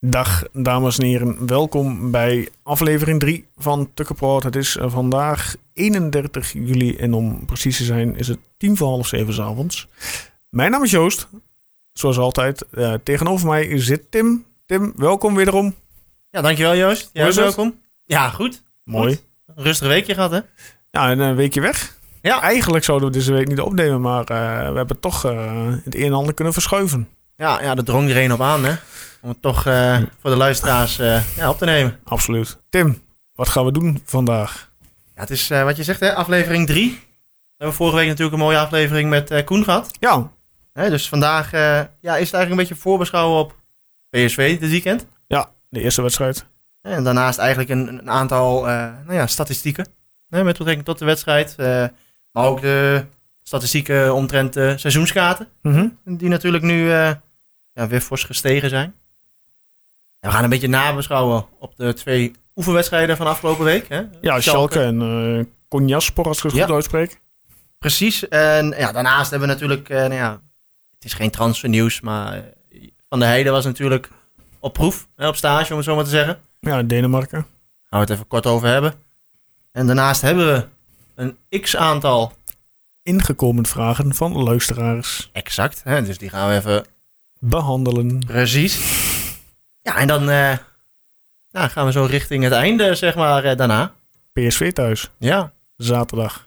Dag dames en heren, welkom bij aflevering 3 van Tukkenproot. Het is eh, vandaag 31 juli en om precies te zijn is het tien voor half zeven 's avonds. Mijn naam is Joost, zoals altijd. Eh, tegenover mij zit Tim. Tim, welkom wederom. Ja, dankjewel Joost. Ja, welkom. Ja, goed. Mooi. Goed. Een rustig weekje gehad, hè? Ja, en een weekje weg. Ja. Eigenlijk zouden we deze week niet opnemen, maar eh, we hebben toch het een en ander kunnen verschuiven. Ja, ja, er drong er een op aan, hè? Om het toch eh, voor de luisteraars eh, ja, op te nemen. Absoluut. Tim, wat gaan we doen vandaag? Ja, het is eh, wat je zegt, hè? Aflevering 3. We hebben vorige week natuurlijk een mooie aflevering met Koen gehad. Ja, Hè, dus vandaag ja, is het eigenlijk een beetje voorbeschouwen op PSV dit weekend. de eerste wedstrijd. En daarnaast eigenlijk een, een aantal nou ja, statistieken. Hè, met betrekking tot de wedstrijd. maar ook de statistieken omtrent de seizoenskaarten. Mhm. Die natuurlijk nu ja, weer fors gestegen zijn. We gaan een beetje nabeschouwen op de twee oefenwedstrijden van afgelopen week. Hè? Ja, Schalke en Konjaspor, als ik het Ja. goed uitspreek. Precies. En ja, daarnaast hebben we natuurlijk, eh, nou ja, het is geen transfernieuws, maar eh, Van der Heijden was natuurlijk op proef, hè, op stage om het zo maar te zeggen. Ja, Denemarken. Gaan we het even kort over hebben. En daarnaast hebben we een x-aantal Ingekomen vragen van luisteraars. exact. Hè, dus die gaan we even Behandelen. precies. Ja, en dan eh, nou, gaan we zo richting het einde, zeg maar, eh, daarna. PSV thuis. Ja, Zaterdag.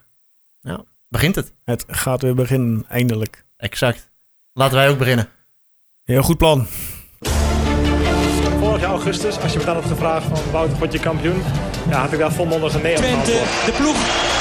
begint het. Het gaat weer beginnen, eindelijk. Exact. Laten wij ook beginnen. Heel goed plan. Vorig jaar augustus, als je me dan had gevraagd van Wouter, word je kampioen? Ja, had ik daar volmondig een nee op Twente, de ploeg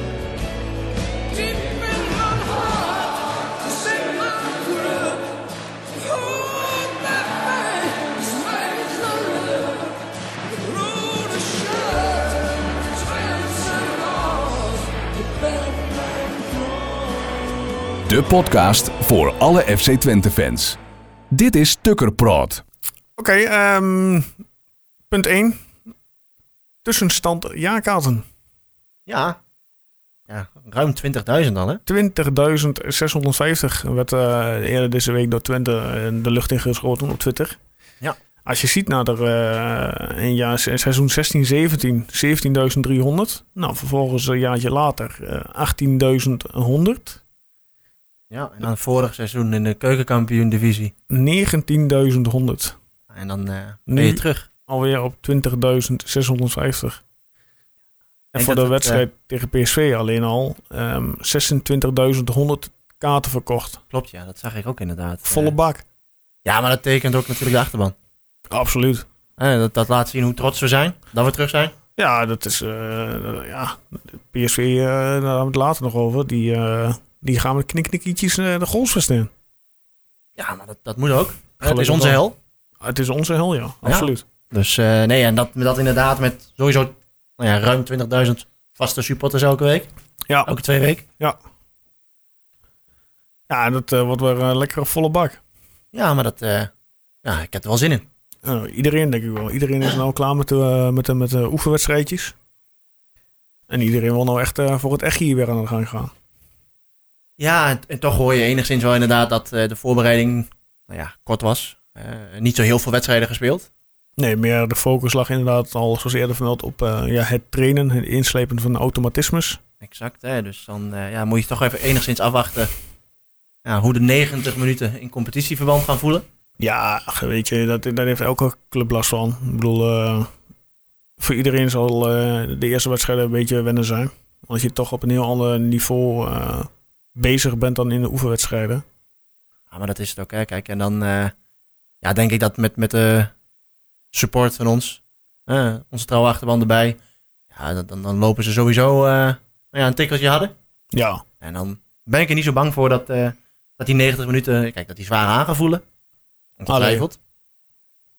De podcast voor alle FC Twente fans. Dit is Tukkerpraat. Oké, ehm, punt 1. Tussenstand jaarkaarten. Ja. Ja, ruim 20.000 dan, hè? 20.650 werd eh, eerder deze week door Twente in de lucht ingeschoten op Twitter. Ja. Als je ziet naar de, eh, in jaar, seizoen 16-17, 17.300. Nou, vervolgens een jaartje later eh 18.100. Ja, en dan vorig seizoen in de keukenkampioen-divisie. 19.100. En dan eh ben je terug. Alweer op 20.650. En voor de het, wedstrijd tegen PSV alleen al ehm 26.100 kaarten verkocht. Klopt, ja, dat zag ik ook inderdaad. Volle Eh, bak. ja, maar dat tekent ook natuurlijk de achterban. Absoluut. Eh, dat, dat laat zien hoe trots we zijn, dat we terug zijn. Ja, dat is. eh, ja, PSV, eh, daar hebben we het later nog over. Die, eh, die gaan met kniknikkietjes eh, de goals verstaan. Ja, maar dat, dat moet ook. Eh, het is onze hel. Het is onze hel, ja. Absoluut. Dus nee, nee, en dat, dat inderdaad met sowieso nou ja, ruim 20.000 vaste supporters elke week. Ja, Elke twee weken. ja dat eh, wordt weer een lekkere volle bak. Ja, maar dat, eh, ja, ik heb er wel zin in. Eh, iedereen, denk ik wel. Iedereen is nou klaar met de, eh, met de, met de oefenwedstrijdjes. En iedereen wil nou echt eh, voor het echt hier weer aan de gang gaan. Ja, en, en toch hoor je enigszins wel inderdaad dat eh, de voorbereiding nou ja, kort was. Eh, niet zo heel veel wedstrijden gespeeld. Nee, meer de focus lag inderdaad al, zoals eerder vermeld, op eh, ja, het trainen, het inslepen van automatismes. Exact, hè? dus dan ja, moet je toch even enigszins afwachten ja, hoe de 90 minuten in competitieverband gaan voelen. Ja, weet je, dat, daar heeft elke club last van. Ik bedoel, voor iedereen zal de eerste wedstrijden een beetje wennen zijn. Als je toch op een heel ander niveau bezig bent dan in de oefenwedstrijden. Ja, maar dat is het ook, hè. Kijk, en dan eh, ja, denk ik dat met, met de support van ons, onze trouwe achterban erbij, ja, dan- dan, dan lopen ze sowieso nou ja, een tikkeltje harder. Ja, En dan ben ik er niet zo bang voor dat, eh, dat die 90 minuten, kijk, dat die zwaar aan gaan voelen. Ongetwijfeld.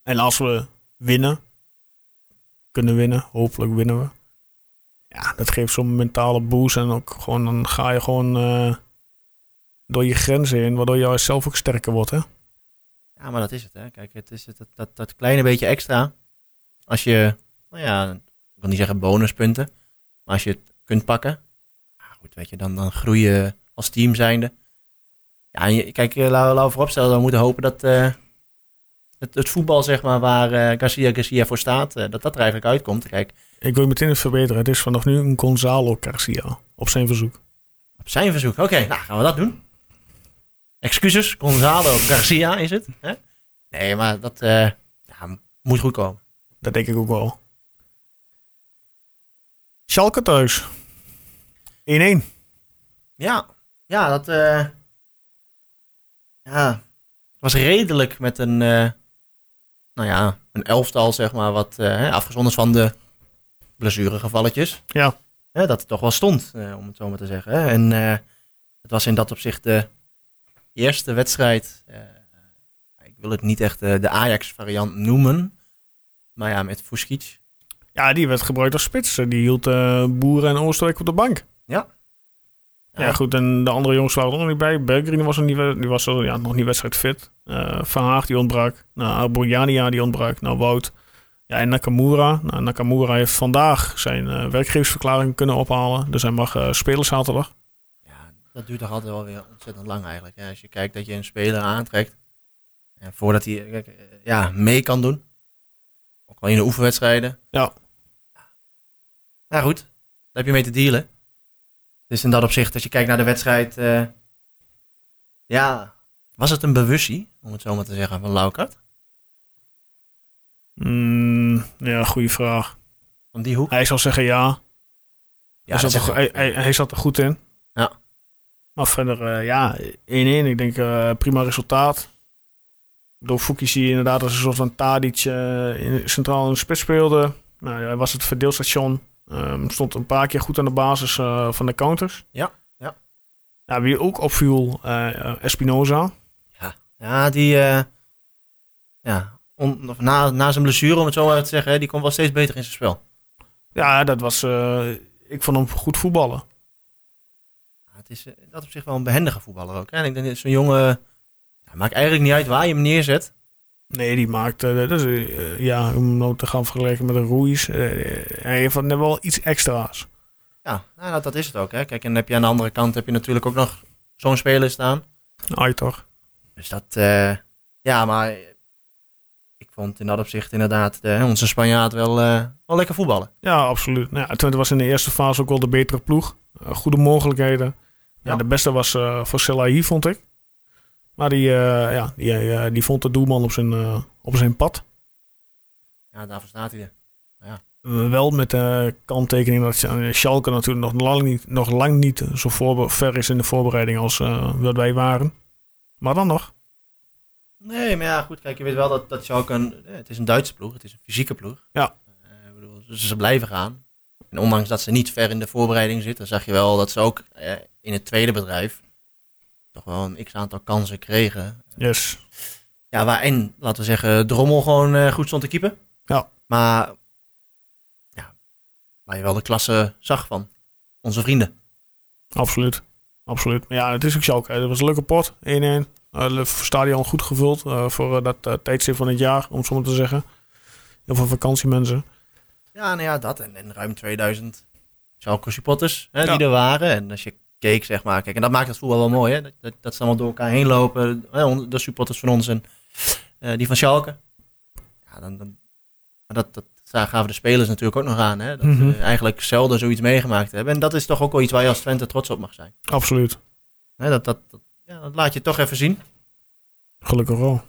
en als we winnen, kunnen winnen, hopelijk winnen we. Ja, dat geeft zo'n mentale boost en ook gewoon, dan ga je gewoon eh, door je grenzen heen, waardoor je zelf ook sterker wordt, hè? Ja, maar dat is het. Hè. Kijk, het is het, dat, dat, dat kleine beetje extra. Als je nou ja, wil niet zeggen bonuspunten. Maar als je het kunt pakken, goed, weet je, dan, dan groei je als team zijnde. Ja, kijk, eh, laten we vooropstellen, we moeten hopen dat eh, het, het voetbal, zeg maar, waar Garcia Garcia voor staat, dat dat er eigenlijk uitkomt. Kijk, Ik wil je meteen even verbeteren. Het is vanaf nu een Gonzalo Garcia. Op zijn verzoek. op zijn verzoek. Oké, nou gaan we dat doen. Excuses, Gonzalo Garcia is het. Hè? Nee, maar dat eh, ja, moet goed komen. Dat denk ik ook wel. Schalke thuis. 1-1. Ja, ja, dat eh, ja, was redelijk met een, eh, nou ja, een elftal, zeg maar, wat afgezonderd van de blessuregevalletjes. Ja. Dat het toch wel stond, eh, om het zo maar te zeggen. En eh, het was in dat opzicht de eerste wedstrijd, eh, ik wil het niet echt de Ajax-variant noemen, maar ja, met Fuskic. Ja, die werd gebruikt als spits. Die hield eh, Boeren en Oosterwijk op de bank. Ja. Ja, goed. En de andere jongens waren er nog niet bij. Berggren was, er niet, die was er, ja, nog niet wedstrijdfit. Eh Van Haag die ontbrak. Nou, Borjania die ontbrak. Nou, Wout. Ja, en Nakamura. Nou, Nakamura heeft vandaag zijn eh, werkgeversverklaring kunnen ophalen. Dus hij mag eh, spelen zaterdag. Ja, dat duurt toch altijd wel weer ontzettend lang eigenlijk. Hè? Als je kijkt dat je een speler aantrekt. En voordat hij eh, ja, mee kan doen. Ook al in de oefenwedstrijden. Ja. Nou goed, daar heb je mee te dealen. Dus in dat opzicht, als je kijkt naar de wedstrijd. ja, was het een bewustie, om het zo maar te zeggen, van Laukert? Mm, ja, goede vraag. Van die hoek? Hij zal zeggen ja. Ja, hij, zat er, zeg hij, ik. hij, hij zat er goed in. Ja. Maar verder, eh, ja, 1-1. Ik denk eh, prima resultaat. Door Fouki zie je inderdaad als een soort van Tadic eh, in, centraal in de spits speelde. Nou, ja, hij was het verdeelstation. Ehm, stond een paar keer goed aan de basis van de counters. Ja, ja. ja wie ook opviel, Espinoza. Ja, die. eh, ja, on- na, na zijn blessure, om het zo maar te zeggen, hè, die komt wel steeds beter in zijn spel. Ja, dat was... eh, ik vond hem goed voetballen. Ja, het is eh, dat op zich wel een behendige voetballer ook. Hè? En ik denk dat zo'n jongen. Ja, maakt eigenlijk niet uit waar je hem neerzet. Nee, die maakt, eh, dat is, eh, ja, om nou te gaan vergelijken met een Ruiz. eh, hij heeft wel iets extra's. Ja, nou, dat, dat is het ook. Hè? Kijk, en dan heb je aan de andere kant heb je natuurlijk ook nog zo'n speler staan. Aitor. Dus dat. eh, ja, maar. Ik vond in dat opzicht inderdaad eh, onze Spanjaard wel, eh, wel lekker voetballen. Ja, absoluut. Nou, ja, Twente was in de eerste fase ook wel de betere ploeg. Eh, goede mogelijkheden. Ja. Ja. de beste was eh voor Selahi, vond ik. Maar die, ja, die, die vond de doelman op zijn, op zijn pad. Ja, daarvoor staat hij er. Eh, wel met de kanttekening dat Schalke natuurlijk nog lang niet, nog lang niet zo ver is in de voorbereiding als dat wij waren. Maar dan nog. Nee, maar ja, goed. Kijk, je weet wel dat, dat Schalke een... eh, Het is een Duitse ploeg. Het is een fysieke ploeg. Ja. Eh, ik bedoel, dus ze blijven gaan. En ondanks dat ze niet ver in de voorbereiding zitten, zag je wel dat ze ook eh, in het tweede bedrijf toch wel een x-aantal kansen kregen. Yes. Ja, waarin, laten we zeggen, Drommel gewoon eh, goed stond te keeper. Ja. Maar, ja, waar je wel de klasse zag van onze vrienden. Absoluut. Absoluut. Maar ja, het is ook Schalke. Het was een leuke pot. 1-1. Eh, Het stadion goed gevuld eh, voor eh, dat eh, tijdstip van het jaar, om zo maar te zeggen. Heel veel vakantiemensen. Ja, nou ja, dat. En, en ruim 2000 Schalke supporters hè, Ja. die er waren. En als je keek, zeg maar. Kijk, en dat maakt het voetbal wel mooi, hè. Dat, dat, dat ze allemaal door elkaar heen lopen. De supporters van ons en eh, die van Schalke. Ja, dan, dan, dat, dat gaven de spelers natuurlijk ook nog aan, hè. Dat Mhm. we eigenlijk zelden zoiets meegemaakt hebben. En dat is toch ook wel iets waar je als Twente trots op mag zijn. Absoluut. Hè, dat, dat, dat, ja, dat laat je toch even zien. Gelukkig wel.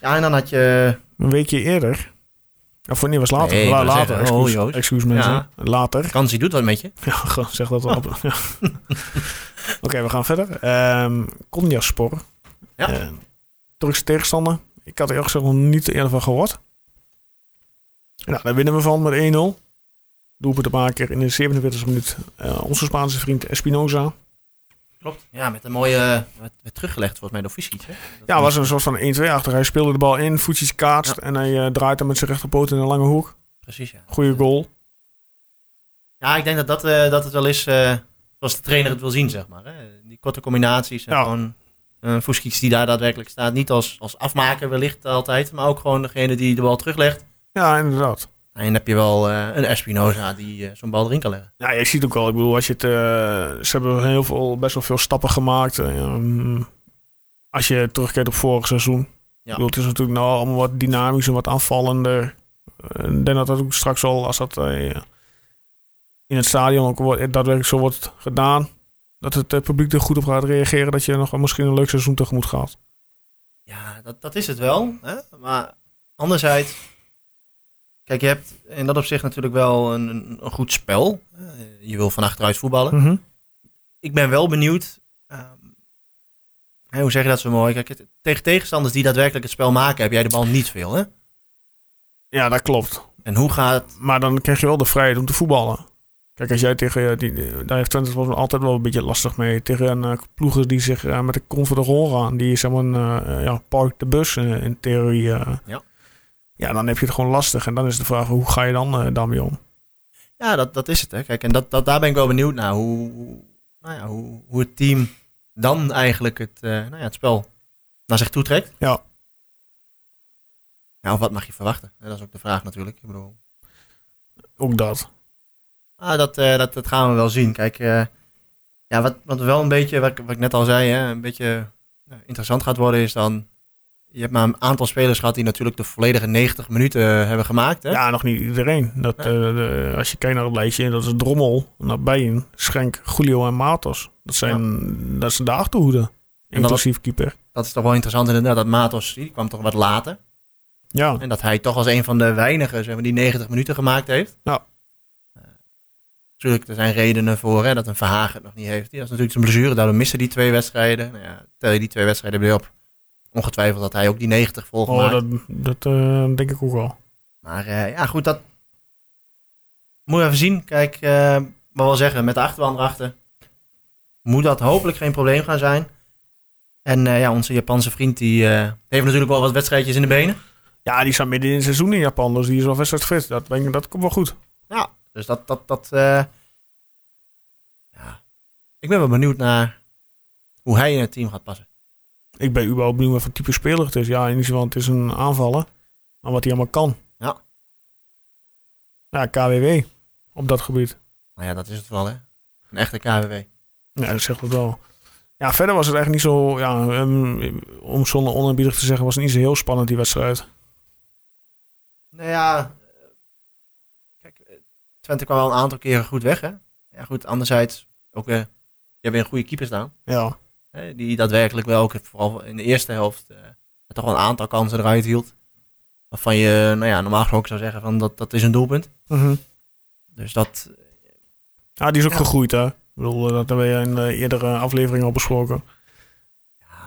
Ja, en dan had je... Een weekje eerder. Of nee, was later. Nee, La- later. zeggen, oh, excuus, excuus mensen. Ja. Later. Kansie doet wat met je. Ja, zeg dat wel. Oké, we gaan verder. Ehm Konyaspor. Ja. Eh, Turkse tegenstander. Ik had er eerlijk gezegd nog niet eerder van gehoord. Nou, daar winnen we van met 1-0. Doelpunt te maken in de 47e minuut. eh, onze Spaanse vriend Espinoza. Klopt. Ja, met een mooie... werd teruggelegd volgens mij door. Dat Ja, was een soort van 1-2 achter. Hij speelde de bal in, voetjes kaatst en hij eh, draait hem met zijn rechterpoot in een lange hoek. Precies, ja. Goeie goal. Ja, ik denk dat, dat, eh, dat het wel is eh, zoals de trainer het wil zien, zeg maar. Hè? Die korte combinaties en Ja. gewoon een Fuskic die daar daadwerkelijk staat. Niet als, als afmaker wellicht altijd, maar ook gewoon degene die de bal teruglegt. Ja, inderdaad. En dan heb je wel eh, een Espinoza die eh, zo'n bal erin kan leggen. Ja, je ziet ook wel. Ik bedoel, als je het, eh, ze hebben heel veel, best wel veel stappen gemaakt. Ehm, als je terugkijkt op vorig seizoen. Ik bedoel, het is natuurlijk nou allemaal wat dynamischer, wat aanvallender. Ik denk dat dat ook straks al, als dat in het stadion ook wordt, daadwerkelijk zo wordt gedaan. Dat het publiek er goed op gaat reageren. Dat je nog wel misschien een leuk seizoen tegemoet gaat. Ja, dat, dat is het wel. Hè? Maar anderzijds, kijk, je hebt in dat opzicht natuurlijk wel een, een, een goed spel. Eh, je wil van achteruit voetballen. Mhm. Ik ben wel benieuwd, ehm, hoe zeg je dat zo mooi? Kijk, het- tegen tegenstanders die daadwerkelijk het spel maken, heb jij de bal niet veel. Hè? Ja, dat klopt. En hoe gaat, Maar dan krijg je wel de vrijheid om te voetballen. Kijk, als jij tegen eh, die, die- daar heeft Twente altijd wel een beetje lastig mee. Tegen uh, ploegen die zich eh, met de kont voor de rol gaan. Die zeg maar een, eh, ja, park de bus eh, in theorie. eh. Ja. Ja, dan heb je het gewoon lastig. En dan is de vraag, hoe ga je dan eh, daarmee om? ja, dat, dat is het. Hè? Kijk, en dat, dat, daar ben ik wel benieuwd naar. Hoe, hoe- nou ja, hoe, hoe het team dan eigenlijk het, eh, nou ja, het spel naar zich toe trekt. Ja. Ja, of wat mag je verwachten? Dat is ook de vraag natuurlijk. Ik bedoel, Ook dat. Ah, dat, eh, dat, dat gaan we wel zien. Kijk, ja, wat, wat wel een beetje, wat, ik- wat ik net al zei, hè, een beetje interessant gaat worden, is dan. Je hebt maar een aantal spelers gehad die natuurlijk de volledige 90 minuten eh, hebben gemaakt. Hè? Ja, nog niet iedereen. Dat, Ja. eh, de- als je kijkt naar het lijstje, dat is Drommel, naar Bijen, Schenk, Julio en Matos. Dat zijn, dat zijn de achterhoede. Inclusief keeper. Dat is toch wel interessant inderdaad. Dat Matos, die kwam toch wat later. Ja, En dat hij toch als een van de weinigen zeg maar, die 90 minuten gemaakt heeft. Ja. Eh, natuurlijk, er zijn redenen voor hè, dat een Verhagen het nog niet heeft. Die was natuurlijk zijn blessure, daardoor miste die twee wedstrijden. Nou ja, tel je die twee wedstrijden weer op. Ongetwijfeld dat hij ook die 90 oh, volgemaakt. dat, dat eh, denk ik ook wel. Maar eh, ja, goed, dat moet je even zien. Kijk, eh maar wel zeggen, met de achterban erachter moet dat hopelijk geen probleem gaan zijn. En ja, onze Japanse vriend die heeft natuurlijk wel wat wedstrijdjes in de benen. Ja, die staat midden in het seizoen in Japan, dus die is wel fit. Dat, denk ik, dat komt wel goed. Ja, dus dat, dat, dat, ja. Ik ben wel benieuwd naar hoe hij in het team gaat passen. Ik ben überhaupt benieuwd wat voor type speler het is. Ja, in ieder geval, het is een aanvaller. Maar wat hij allemaal kan. Ja. Ja, KWW. Op dat gebied. Nou ja, dat is het wel, hè. Een echte KWW. Ja, dat zegt het wel. Ja, verder was het eigenlijk niet zo... Ja, um, om zonder onerbiedig te zeggen, was het niet zo heel spannend, die wedstrijd. Nou ja, kijk, Twente kwam wel een aantal keren goed weg, hè. Ja, goed, anderzijds ook, eh, je hebt weer een goede keeper staan. Ja. Die daadwerkelijk wel ook, vooral in de eerste helft, eh, toch wel een aantal kansen eruit hield. Waarvan je, nou ja, normaal gesproken zou zeggen van dat, dat is een doelpunt. Mhm. Dus dat, Ja, die is ook Ja. gegroeid, hè. Ik bedoel, dat hebben we in de eerdere afleveringen al besproken.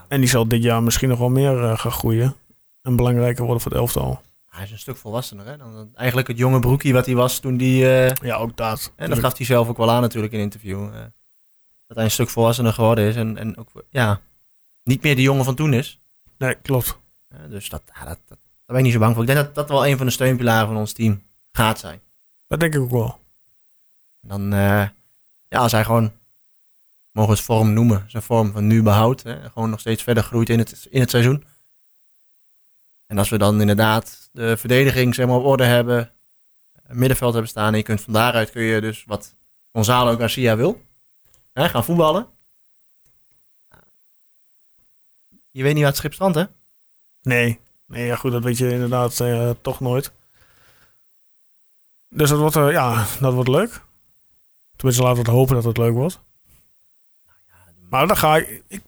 En die zal dit jaar misschien nog wel meer eh, gaan groeien. En belangrijker worden voor het elftal. hij is een stuk volwassener, hè. Dan eigenlijk het jonge broekie wat hij was toen die... eh, Ja, ook dat. En dat gaf hij zelf ook wel aan natuurlijk in een interview. eh, dat hij een stuk volwassener geworden is. En, en ook, ja, niet meer de jongen van toen is. Nee, klopt. Dus dat, ja, dat, dat, daar ben ik niet zo bang voor. Ik denk dat dat wel een van de steunpilaren van ons team gaat zijn. Dat denk ik ook wel. Dan, eh, ja, als hij gewoon, mogen we het vorm noemen, zijn vorm van nu behoudt. Hè, gewoon nog steeds verder groeit in het, in het seizoen. En als we dan inderdaad de verdediging zeg maar, op orde hebben, middenveld hebben staan en je kunt van daaruit kun je dus wat Gonzalo Garcia wil, hè, gaan voetballen. Je weet niet waar het schip strandt, hè? Nee. Nee, ja goed, dat weet je inderdaad eh, toch nooit. Dus dat wordt, eh, ja, dat wordt leuk. Tenminste, laten we het hopen dat het leuk wordt. Maar dan ga ik, ik,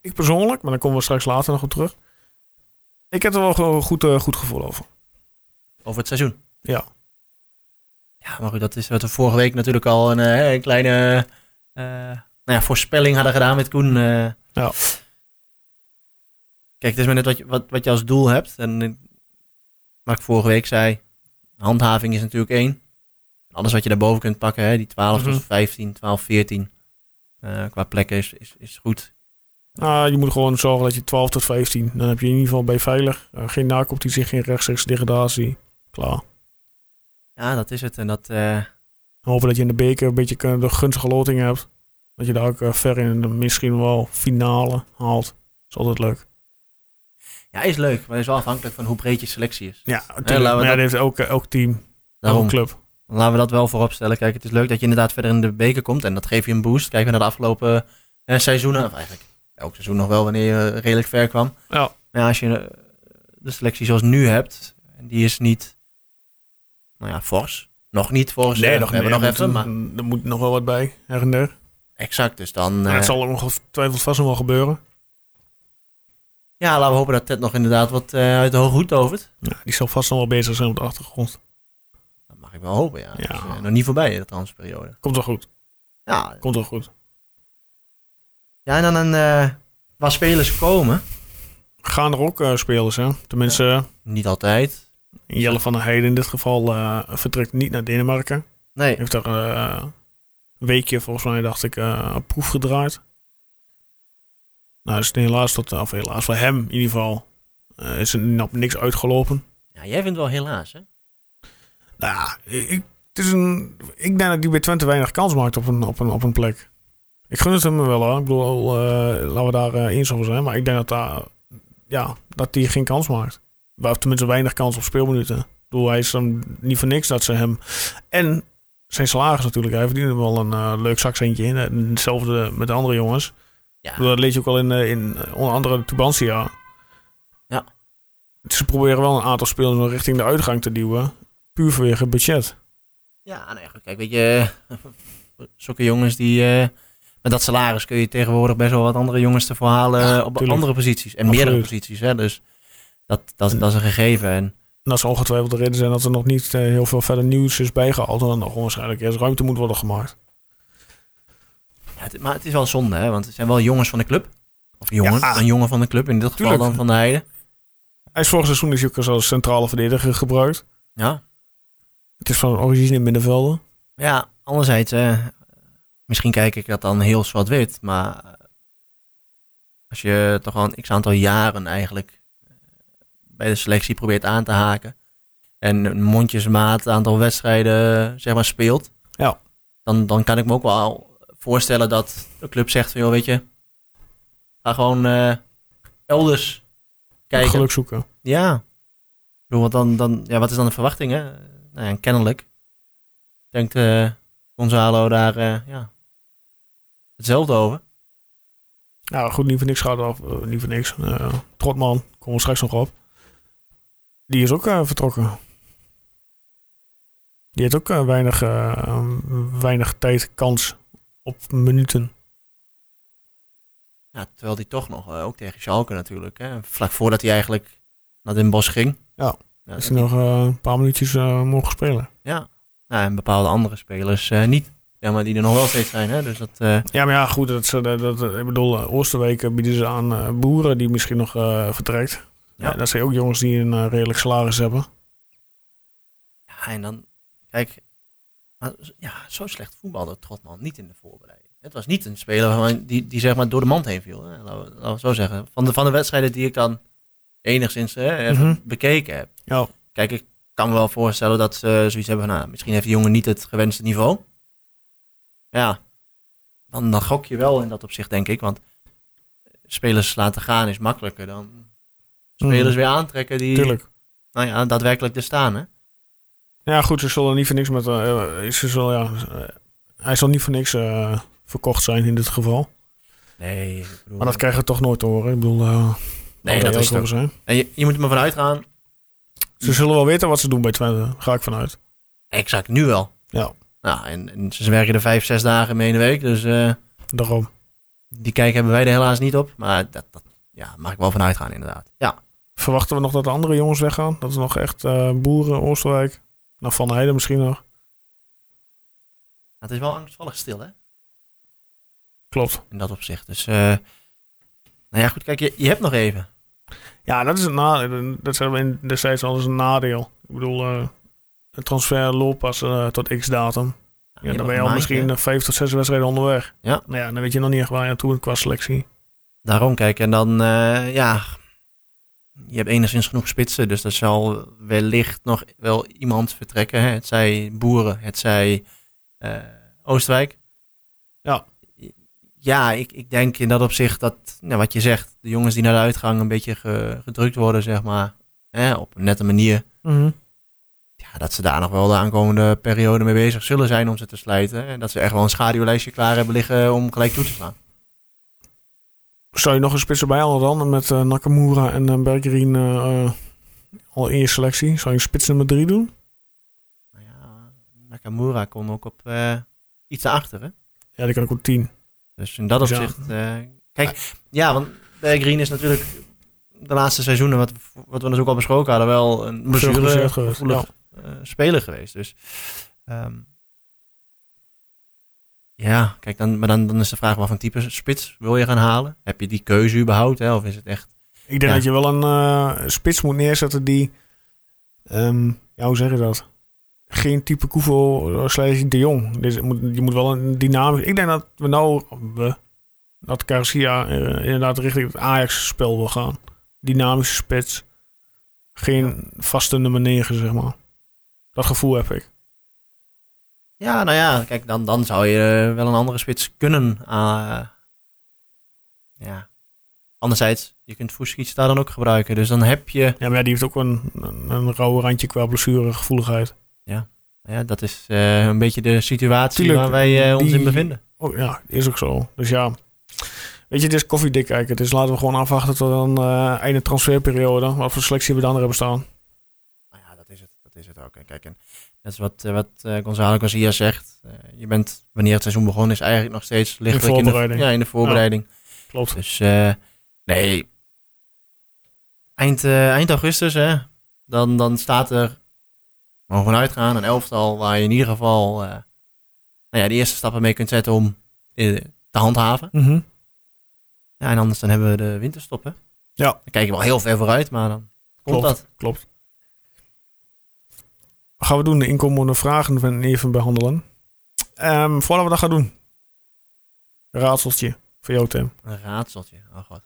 ik persoonlijk, maar daar komen we straks later nog op terug. Ik heb er wel een goed, eh, goed gevoel over. Over het seizoen. Ja. Ja, maar goed, dat is wat we vorige week natuurlijk al een, een kleine nou ja, voorspelling hadden gedaan met Koen. eh. Ja. Kijk, het is maar net wat je, wat, wat je als doel hebt. En eh, wat ik vorige week zei, handhaving is natuurlijk één. Alles wat je daarboven kunt pakken, hè, die 12 Mhm. tot 15, 12, 14. eh, qua plekken is, is, is goed. Nou, je moet gewoon zorgen dat je 12 tot 15. Dan heb je in ieder geval bij veilig. Uh, geen nacompetitie, geen rechtstreeks degradatie. Klaar. Ja, dat is het. En dat, uh... Hopen dat je in de beker een beetje de gunstige loting hebt. Dat je daar ook uh, ver in de misschien wel finale haalt. Dat is altijd leuk. Ja, is leuk. Maar het is wel afhankelijk van hoe breed je selectie is. Ja, natuurlijk. maar ja, dat heeft elk, elk team. Daarom. Club. Laten we dat wel voorop stellen. Kijk, het is leuk dat je inderdaad verder in de beker komt. En dat geeft je een boost. Kijken we naar de afgelopen eh, seizoenen. Of eigenlijk elk seizoen nog wel wanneer je redelijk ver kwam. Ja. Maar ja, als je eh, de selectie zoals nu hebt. En die is niet... Nou ja, fors. Nog niet fors. eh, we hebben nog er even. moet- Maar Er moet nog wel wat bij, her en der. exact. Dus dan... Maar eh, het zal ook nog twijfels vast nog wel gebeuren. Ja, laten we hopen dat Ted nog inderdaad wat eh, uit de hoge hoed tovert. Ja, die zal vast nog wel bezig zijn op de achtergrond. Dat mag ik wel hopen, ja. Ja. Eh, nog niet voorbij, de transferperiode. Komt wel goed. Ja, Komt wel goed. ja en dan een, eh waar spelers komen. Gaan er ook eh, spelers, hè? Tenminste, eh, Niet altijd. Jelle van der Heijden in dit geval eh, vertrekt niet naar Denemarken. Nee, Heeft daar eh, een weekje, volgens mij, dacht ik, een proef gedraaid. Nou, is het helaas tot, of helaas voor hem in ieder geval, is er niks uitgelopen. ja, jij vindt wel helaas, hè? Nou ik, het is een, ik denk dat hij bij Twente weinig kans maakt op een, op een, op een plek. Ik gun het hem wel hoor. Ik bedoel, laten we daar eens over zijn. Maar ik denk dat, daar, ja, dat hij geen kans maakt. Of tenminste weinig kans op speelminuten. Ik bedoel, hij is dan niet voor niks dat ze hem... En zijn salaris natuurlijk. Hij verdient er wel een eh, leuk zakcentje in. En Hetzelfde met de andere jongens. Ja. Dat lees je ook wel in, eh, in eh, onder andere Tubantia. Ja. Ze proberen wel een aantal spelers richting de uitgang te duwen. Puur vanwege budget. Ja, nee, goed. Kijk, weet je, zulke jongens die... eh, met dat salaris kun je tegenwoordig best wel wat andere jongens te verhalen Ja, op tuurlijk. andere posities. En Absoluut. meerdere posities, hè. Dus dat, dat, is- dat is een gegeven. En En dat zal ongetwijfeld de reden zijn dat er nog niet eh, heel veel verder nieuws is bijgehaald. En dan nog waarschijnlijk eerst ruimte moet worden gemaakt. Ja, het- maar het is wel zonde, hè? Want het zijn wel jongens van de club. Of jongen, Ja. een jongen van de club. In dit geval Tuurlijk. dan van de Heide. Hij is vorig seizoen is ook als centrale verdediger gebruikt. Ja. Het is van origine in middenvelden. Ja, anderzijds, eh, misschien kijk ik dat dan heel zwart-wit. Maar als je toch al een x-aantal jaren eigenlijk bij de selectie probeert aan te haken. En een mondjesmaat aantal wedstrijden zeg maar speelt. Ja. Dan, dan kan ik me ook wel voorstellen dat de club zegt van, joh, weet je, ga gewoon eh, elders kijken. Geluk zoeken. Ja. Want dan, dan, ja, wat is dan de verwachting, hè? Nou ja, kennelijk denkt eh Gonzalo daar eh, ja, hetzelfde over. Nou goed, niet voor niks gaat af. niet voor niks. Trotman, komen we straks nog op. Die is ook eh, vertrokken. Die heeft ook eh, weinig, eh, weinig tijd, kans op minuten. Ja, terwijl hij toch nog, ook tegen Schalke natuurlijk, hè, vlak voordat hij eigenlijk naar Den Bosch ging. Ja. Ja, Is hij nog een paar minuutjes mogen spelen. ja. Nou, en bepaalde andere spelers niet. Ja, maar die er nog wel steeds zijn, hè. Dus dat, Ja, maar ja, goed. Dat, dat, dat, ik bedoel, Oosterwijk eh, bieden ze aan boeren die misschien nog vertrekt. Ja. Ja. dat zijn ook jongens die een eh, redelijk salaris hebben. ja, en dan, kijk, maar, ja, zo slecht voetbalde Trotman niet in de voorbereiding. Het was niet een speler die, die zeg maar door de mand heen viel. Hè? Laten, we, laten we zo zeggen. Van de, van de wedstrijden die ik dan enigszins hè, Mhm. bekeken heb. Ja. Kijk, ik kan me wel voorstellen dat ze zoiets hebben van, nou, misschien heeft de jongen niet het gewenste niveau. Ja, dan, dan gok je wel in dat opzicht, denk ik. Want spelers laten gaan is makkelijker dan spelers Mhm. weer aantrekken die, Tuurlijk. nou ja, daadwerkelijk er staan, hè. Ja, goed. Ze zullen niet voor niks met... eh, ze zullen, ja, eh, hij zal niet voor niks eh, verkocht zijn in dit geval. Nee, ik bedoel... Maar dat krijgen we toch nooit te horen. Ik bedoel, nee, dat is toch. zijn. En je, je moet er maar vanuit gaan. Ze zullen wel weten wat ze doen bij Twente. Ga ik vanuit. Exact, nu wel. Ja. Nou, en, en ze werken er vijf, zes dagen mee in de week. Dus Daarom. die kijk hebben wij er helaas niet op. Maar dat, dat ja, mag ik wel vanuit gaan, inderdaad. Ja, Verwachten we nog dat de andere jongens weggaan? Dat er nog echt eh, Boeren, Oosterwijk... Nou, Van Heijden misschien nog. het is wel angstvallig stil, hè? Klopt. In dat opzicht. Dus, eh, nou ja, goed, kijk, je, je hebt nog even. Ja, dat is een nadeel. Dat zijn we in destijds al eens een nadeel. Ik bedoel, eh de transfer loopt pas eh, tot x datum. Je Ja, dan ben je een al misschien hè? vijf tot zes wedstrijden onderweg. Ja. Nou ja, dan weet je nog niet echt waar je aan toe bent qua selectie. Daarom, kijk, en dan, eh, ja... Je hebt enigszins genoeg spitsen, dus er zal wellicht nog wel iemand vertrekken. Hè? Het zij Boeren, het zij eh, Oosterwijk. Ja. Ja, ik, ik denk in dat opzicht dat, nou, wat je zegt, de jongens die naar de uitgang een beetje ge- gedrukt worden, zeg maar, hè, op een nette manier. Ja, ja, dat ze daar nog wel de aankomende periode mee bezig zullen zijn om ze te slijten. En dat ze echt wel een schaduwlijstje klaar hebben liggen om gelijk toe te slaan. Zou je nog een spits erbij halen dan? Met eh, Nakamura en uh, Bergerin al in je selectie. Zou je spits nummer drie doen? Nou ja, Nakamura kon ook op iets achter, hè? Ja, die kan ik op tien. Dus in dat Dus opzicht... kijk, ja, want Berggreen is natuurlijk de laatste seizoenen, wat, wat we dus ook al besproken hadden, wel een blessure gevoelig speler geweest. Dus ehm, ja, kijk, dan, maar dan, dan is de vraag wat voor type spits wil je gaan halen? Heb je die keuze überhaupt, hè? Of is het echt... Ik denk Ja. dat je wel een eh, spits moet neerzetten die... ehm, ja, hoe zeg je dat? Geen type Koevo slash de Jong. Dus moet, je moet wel een dynamisch... Ik denk dat we nou... We, dat Garcia eh, inderdaad richting het Ajax-spel wil gaan. Dynamische spits. Geen vaste nummer 9, zeg maar. Dat gevoel heb ik. Ja, nou ja, kijk, dan, dan zou je eh, wel een andere spits kunnen. eh, ja. Anderzijds, je kunt Fuskic daar dan ook gebruiken. Dus dan heb je... Ja, maar ja, die heeft ook een, een, een rauwe randje qua blessuregevoeligheid. Ja, dat is eh, een beetje de situatie Tuurlijk, waar wij ons die- in bevinden. Oh, ja, is ook zo. Dus ja, weet je, het is koffiedik kijken. Dus laten we gewoon afwachten tot dan einde transferperiode. Wat voor selectie we dan hebben staan. Nou ja, dat is het. Dat is het ook. En kijk, en net is wat, eh, wat eh, Gonzalo Garcia zegt. eh, je bent, wanneer het seizoen begonnen is, eigenlijk nog steeds lichtelijk in, voorbereiding. de, ja, in de voorbereiding. Klopt. Dus nee, eind, eind augustus, hè, dan, dan staat er, mogen we vanuit gaan, een elftal waar je in ieder geval nou ja, de eerste stappen mee kunt zetten om te handhaven. Mhm. Ja, en anders dan hebben we de winterstop, hè. Ja. Dan kijk je wel heel ver vooruit, maar dan komt Klopt. dat. Klopt. Gaan we doen? De inkomende vragen van even behandelen. Ehm, voordat we dat gaan doen. Raadseltje voor jou, Tim. Een raadseltje. Oh god.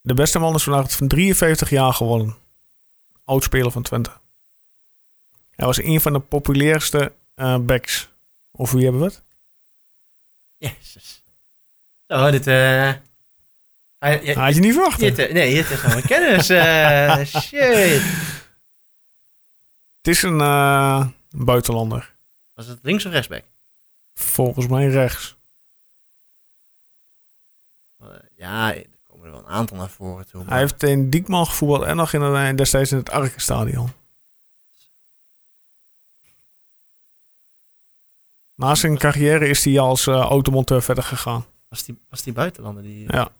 De beste man is vandaag van 53 jaar geworden. Oudspeler van Twente. Hij was een van de populairste eh, backs. Of wie hebben we het? Jezus. Zo, dit... eh Had je niet verwacht. dit, nee, dit is gewoon kennis. eh shit. Het is een eh, buitenlander. Was het links of rechtsback? Volgens mij rechts. Eh, ja, er komen er wel een aantal naar voren toe. maar- Hij heeft in Diekman gevoetbald en nog in een, destijds in het Arkenstadion. Na zijn carrière is hij als eh, automonteur verder gegaan. Was die, was die buitenlander? Die, Ja.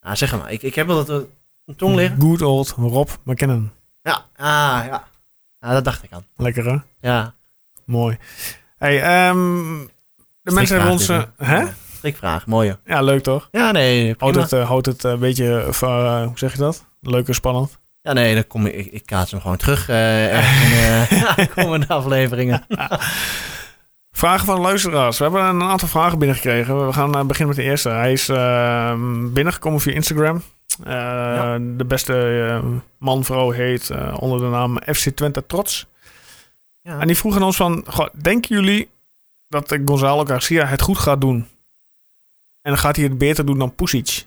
Ah, zeg maar. Ik, ik heb wel dat een tong liggen. Good old Rob McKinnon. Ja, ah, ja. Ah, dat dacht ik aan. Lekker hè? Ja. Mooi. Hey, ehm, de mensen hebben ons... Eh, dit, hè? Strikvraag, mooi hoor. Ja, leuk toch? Ja, nee, Houdt het, eh, houdt het een beetje, eh, va- hoe zeg je dat? Leuk en spannend. Ja, nee, dan kom ik, ik, ik kaats hem gewoon terug eh ergens in eh, komende afleveringen. Vragen van de luisteraars. We hebben een aantal vragen binnengekregen. We gaan eh, beginnen met de eerste. Hij is eh, binnengekomen via Instagram. Eh, De beste eh, man, vrouw heet eh, onder de naam FC Twente Trots. Ja. En die vroegen ons van, goh, denken jullie dat Gonzalo Garcia het goed gaat doen? En gaat hij het beter doen dan Pusic?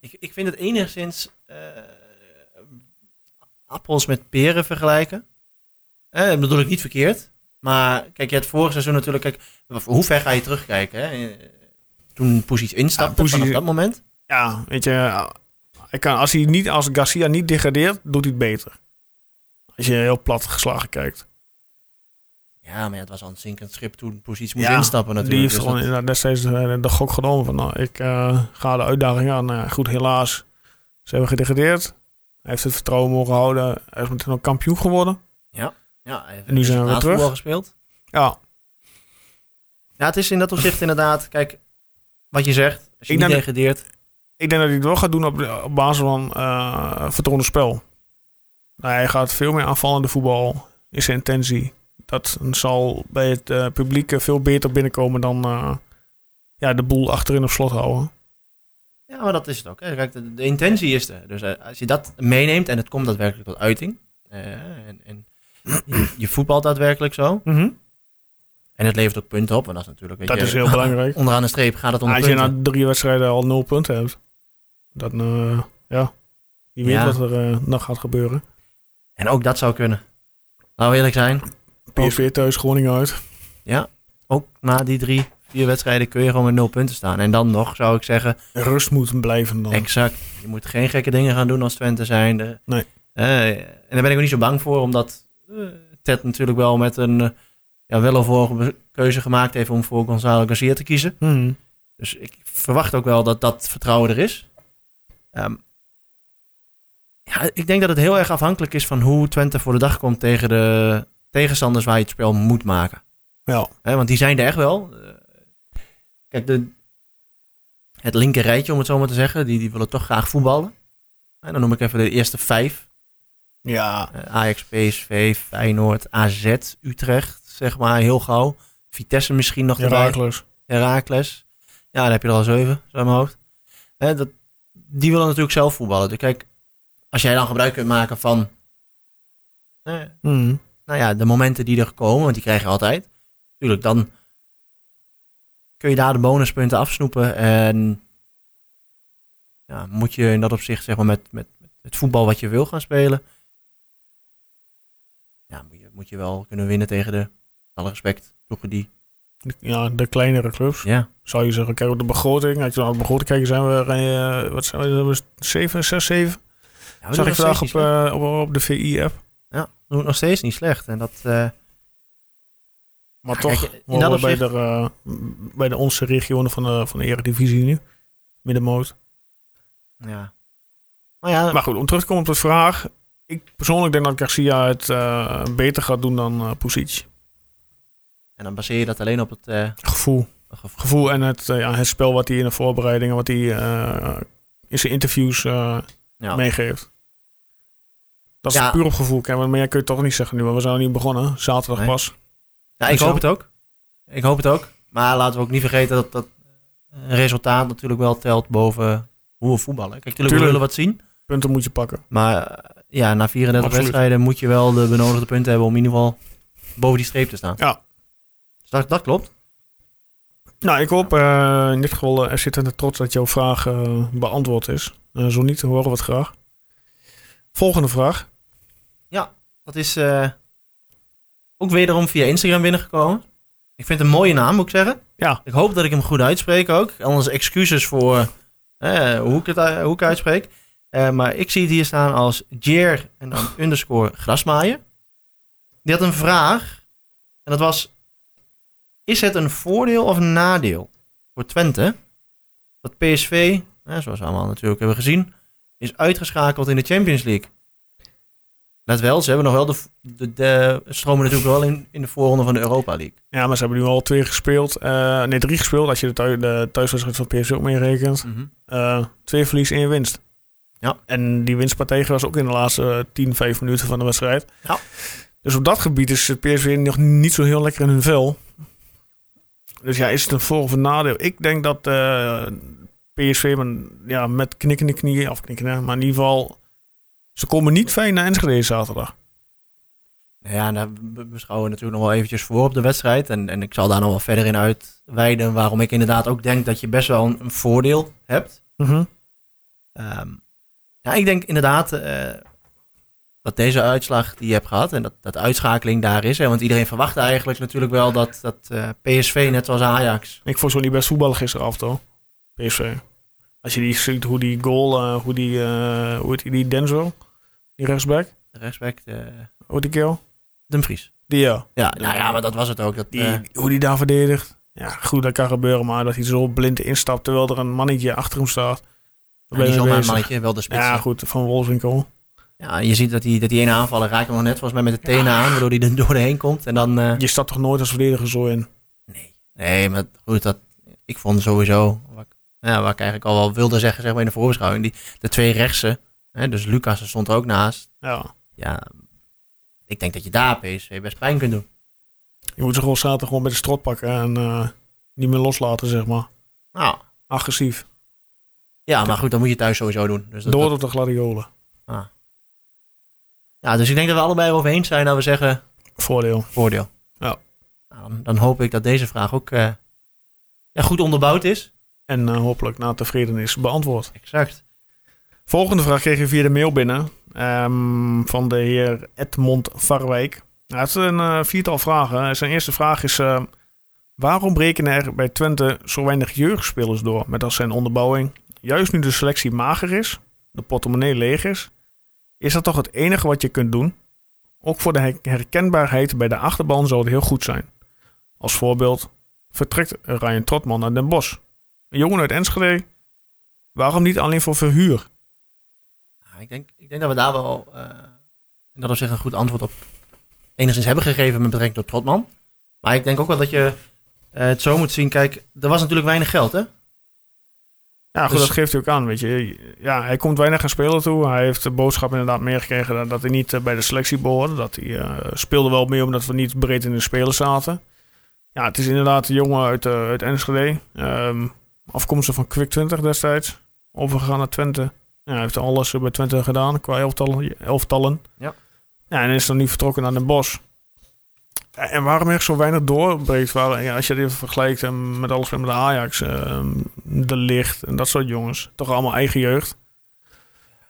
Ik, ik vind het enigszins appels met peren vergelijken. Eh, dat bedoel ik niet verkeerd. Maar kijk, je had vorig seizoen natuurlijk... Kijk, hoe ver ga je terugkijken? Hè? Eh, Toen Pusic instapte, Ja, vanaf dat moment. Ja, weet je, hij kan, als, hij niet, als Garcia niet degradeert, doet hij het beter. Als je heel plat geslagen kijkt. Ja, maar ja, het was al een zinkend schip toen Pusic moest Ja, instappen natuurlijk. Die heeft Dus gewoon dat- destijds de, de gok genomen van, nou, ik eh, ga de uitdaging aan. Nou ja, goed, helaas. Ze hebben gedegradeerd. Hij heeft het vertrouwen mogen houden. Hij is meteen ook kampioen geworden. ja, heeft En nu zijn we weer terug. gespeeld. Ja, Ja, het is in dat opzicht inderdaad... Kijk, wat je zegt. Als je Ik niet denk- degradeert... ik denk dat hij het wel gaat doen op, de- op basis van vertoonde spel. Nou, hij gaat veel meer aanvallende voetbal. Is zijn intentie. Dat zal bij het eh, publiek eh, veel beter binnenkomen dan ja, de boel achterin op slot houden. Ja, maar dat is het ook. Hè. Kijk, de, de intentie is er. Dus als je dat meeneemt en het komt daadwerkelijk tot uiting. en, en je, je voetbalt daadwerkelijk zo. En het levert ook punten op. En dat is natuurlijk... Weet Dat je, is heel belangrijk. Onderaan de streep gaat het om Als je punten. na drie wedstrijden al nul punten hebt. Dat, eh, ja. Wie weet Ja. wat er eh, nog gaat gebeuren. En ook dat zou kunnen. Laten we eerlijk zijn. PSV thuis, Groningen uit. Ook na die drie, vier wedstrijden kun je gewoon met nul punten staan. En dan nog zou ik zeggen, Rust moet blijven dan. exact. Je moet geen gekke dingen gaan doen als Twente zijn. De, Nee. Eh, en daar ben ik ook niet zo bang voor, omdat Ted natuurlijk wel met een ja, weloverwogen keuze gemaakt heeft om voor Gonzalo Garcia te kiezen. Mhm. Dus ik verwacht ook wel dat dat vertrouwen er is. Ehm, ja, ik denk dat het heel erg afhankelijk is van hoe Twente voor de dag komt tegen de tegenstanders waar je het spel moet maken. Ja. Want die zijn er echt wel. Eh, kijk, de, het linker rijtje, om het zo maar te zeggen, die, die willen toch graag voetballen. En dan noem ik even de eerste vijf. Ja. Eh, Ajax, PSV, Feyenoord, AZ, Utrecht, zeg maar, heel gauw. Vitesse misschien nog. Herakles. Herakles. Ja, dan heb je er al zeven, zo in mijn hoofd. Hè, dat, die willen natuurlijk zelf voetballen. Dus kijk, als jij dan gebruik kunt maken van... eh, Mhm. nou ja, de momenten die er komen, want die krijg je altijd. Tuurlijk, dan kun je daar de bonuspunten afsnoepen. En ja, moet je in dat opzicht, zeg maar, met, met, met het voetbal wat je wil gaan spelen. Ja, moet je, moet je wel kunnen winnen tegen de, alle respect, ploegen die... Ja, de kleinere clubs. Ja, Zou je zeggen, kijk op de begroting. Als je naar de begroting kijkt, zijn we, eh, wat zijn we, 7, 6, 7? ja Zag ik vandaag op, eh, op, op de VI-app. Ja, doen nog steeds niet slecht. En dat, eh, Maar toch, kijk, in in dat bij, de, bij de onze regionen van de, van de Eredivisie nu. Middenmoot. ja. Maar ja, Maar goed, om terug te komen op de vraag. Ik persoonlijk denk dat Garcia het eh, beter gaat doen dan Pusic. En dan baseer je dat alleen op het eh, Gevoel. gevoel. Gevoel en het, eh, ja, het spel wat hij in de voorbereidingen, wat hij eh, in zijn interviews Ja. meegeeft. Dat is Ja. puur op gevoel. Kijk, maar meer kun je toch niet zeggen nu, want we zijn nog niet begonnen. Zaterdag Nee. pas. Ja, ik Dus hoop het ook. Ik hoop het ook. Maar laten we ook niet vergeten dat dat resultaat natuurlijk wel telt boven hoe we voetballen. Kijk, natuurlijk, we Tuurlijk. willen wat zien. Punten moet je pakken. Maar ja, na 34 Absoluut. wedstrijden moet je wel de benodigde punten hebben om in ieder geval boven die streep te staan. Ja. Dat, dat klopt. Nou, ik hoop eh, in dit geval uh, FC Twente trots dat jouw vraag eh, beantwoord is. Eh, zo niet, horen we het graag. Volgende vraag. Dat is eh, ook wederom via Instagram binnengekomen. Ik vind het een mooie naam, moet ik zeggen. Ja. Ik hoop dat ik hem goed uitspreek ook. Anders excuses voor eh, hoe, ik het, hoe ik het uitspreek. Eh, maar ik zie het hier staan als Jer en dan underscore grasmaaien. Die had een vraag. En dat was... Is het een voordeel of een nadeel voor Twente... dat PSV, eh, zoals we allemaal natuurlijk hebben gezien... is uitgeschakeld in de Champions League? Let wel, ze hebben nog wel de, de, de stromen natuurlijk wel in, in de voorronde van de Europa League. Ja, maar ze hebben nu al twee gespeeld. Eh, nee, drie gespeeld als je de, de thuiswedstrijd van PSV ook meerekent. Eh, twee verlies, één winst. Ja. En die winstpartij was ook in de laatste 10, 5 minuten van de wedstrijd. Ja. Dus op dat gebied is PSV nog niet zo heel lekker in hun vel. Dus ja, is het een voor- of een nadeel? Ik denk dat eh, PSV men, ja, met knikkende knieën, of knikkende, maar in ieder geval... Ze komen niet fijn naar Enschede zaterdag. Nou ja, daar be- beschouwen we natuurlijk nog wel eventjes voor op de wedstrijd. En, en ik zal daar nog wel verder in uitweiden waarom ik inderdaad ook denk dat je best wel een, een voordeel hebt. Ehm, ja, ik denk inderdaad eh, dat deze uitslag die je hebt gehad en dat, dat uitschakeling daar is. Hè, want iedereen verwachtte eigenlijk natuurlijk wel dat, dat eh, PSV, net zoals Ajax, Ik vond zo niet best voetballen gisteravond hoor. PSV. Als je die ziet hoe die goal, eh, hoe die, eh, hoe heet die, Denzel, die rechtsback, de rechtsback, de, hoe die kerel? Dumfries. Die ja. Ja, nou ja, maar dat was het ook. Dat, Die, hoe die daar verdedigt. Ja, goed, dat kan gebeuren, maar dat hij zo blind instapt terwijl er een mannetje achter hem staat. Ja, niet zomaar een mannetje, wel de spits. Ja, goed, van Wolfswinkel. Ja, je ziet dat die, dat die ene aanvaller raakt hem nog net volgens mij met de tenen aan, waardoor hij er doorheen komt. En dan... eh, Je staat toch nooit als verdediger zo in? Nee. Nee, maar goed, dat, ik vond sowieso, wat, ik- ja, wat ik eigenlijk al wel wilde zeggen zeg maar in de voorbeschouwing, die, de twee rechtse, hè, dus Lucas stond er ook naast. Ja. Ja, ik denk dat je daar PSV best pijn kunt doen. Je moet ze gewoon zaterdag gewoon met de strot pakken en eh, niet meer loslaten, zeg maar. Nou, Agressief. ja, maar goed, dat moet je thuis sowieso doen. Dus dat, Door tot de gladiolen. Ja, dus ik denk dat we allebei over eens zijn dat we zeggen Voordeel. voordeel. Ja. Nou, dan, dan hoop ik dat deze vraag ook eh, ja, goed onderbouwd is. En eh, hopelijk na tevredenis beantwoord. Exact. Volgende vraag kreeg je via de mail binnen. ehm, van de heer Edmond Varwijk. Nou, het zijn een viertal vragen. Zijn eerste vraag is... eh, waarom breken er bij Twente zo weinig jeugdspelers door? Met als zijn onderbouwing... Juist nu de selectie mager is, de portemonnee leeg is... is dat toch het enige wat je kunt doen? Ook voor de her- herkenbaarheid bij de achterban zou het heel goed zijn. Als voorbeeld vertrekt Ryan Trotman naar Den Bosch. Een jongen uit Enschede. Waarom niet alleen voor verhuur? Ja, ik, denk, ik denk dat we daar wel in dat een goed antwoord op enigszins hebben gegeven met betrekking tot Trotman. Maar ik denk ook wel dat je eh, het zo moet zien. Kijk, er was natuurlijk weinig geld, hè? Ja, goed, Dus- dat geeft hij ook aan. Weet je. Ja, hij komt weinig aan spelen toe. Hij heeft de boodschap inderdaad meegekregen dat, dat hij niet eh, bij de selectie behoorde. Dat hij eh, speelde wel mee omdat we niet breed in de spelers zaten. Ja, het is inderdaad een jongen uit, eh uit Enschede. Ehm, afkomstig van Quick 20 destijds. Overgegaan naar Twente. Ja, hij heeft alles bij Twente gedaan qua elftallen. elftallen. Ja. ja. En is dan nu vertrokken naar Den Bosch. En waarom er zo weinig doorbreekt, ja, als je dit vergelijkt eh, met alles met de Ajax, eh, de Licht en dat soort jongens. Toch allemaal eigen jeugd.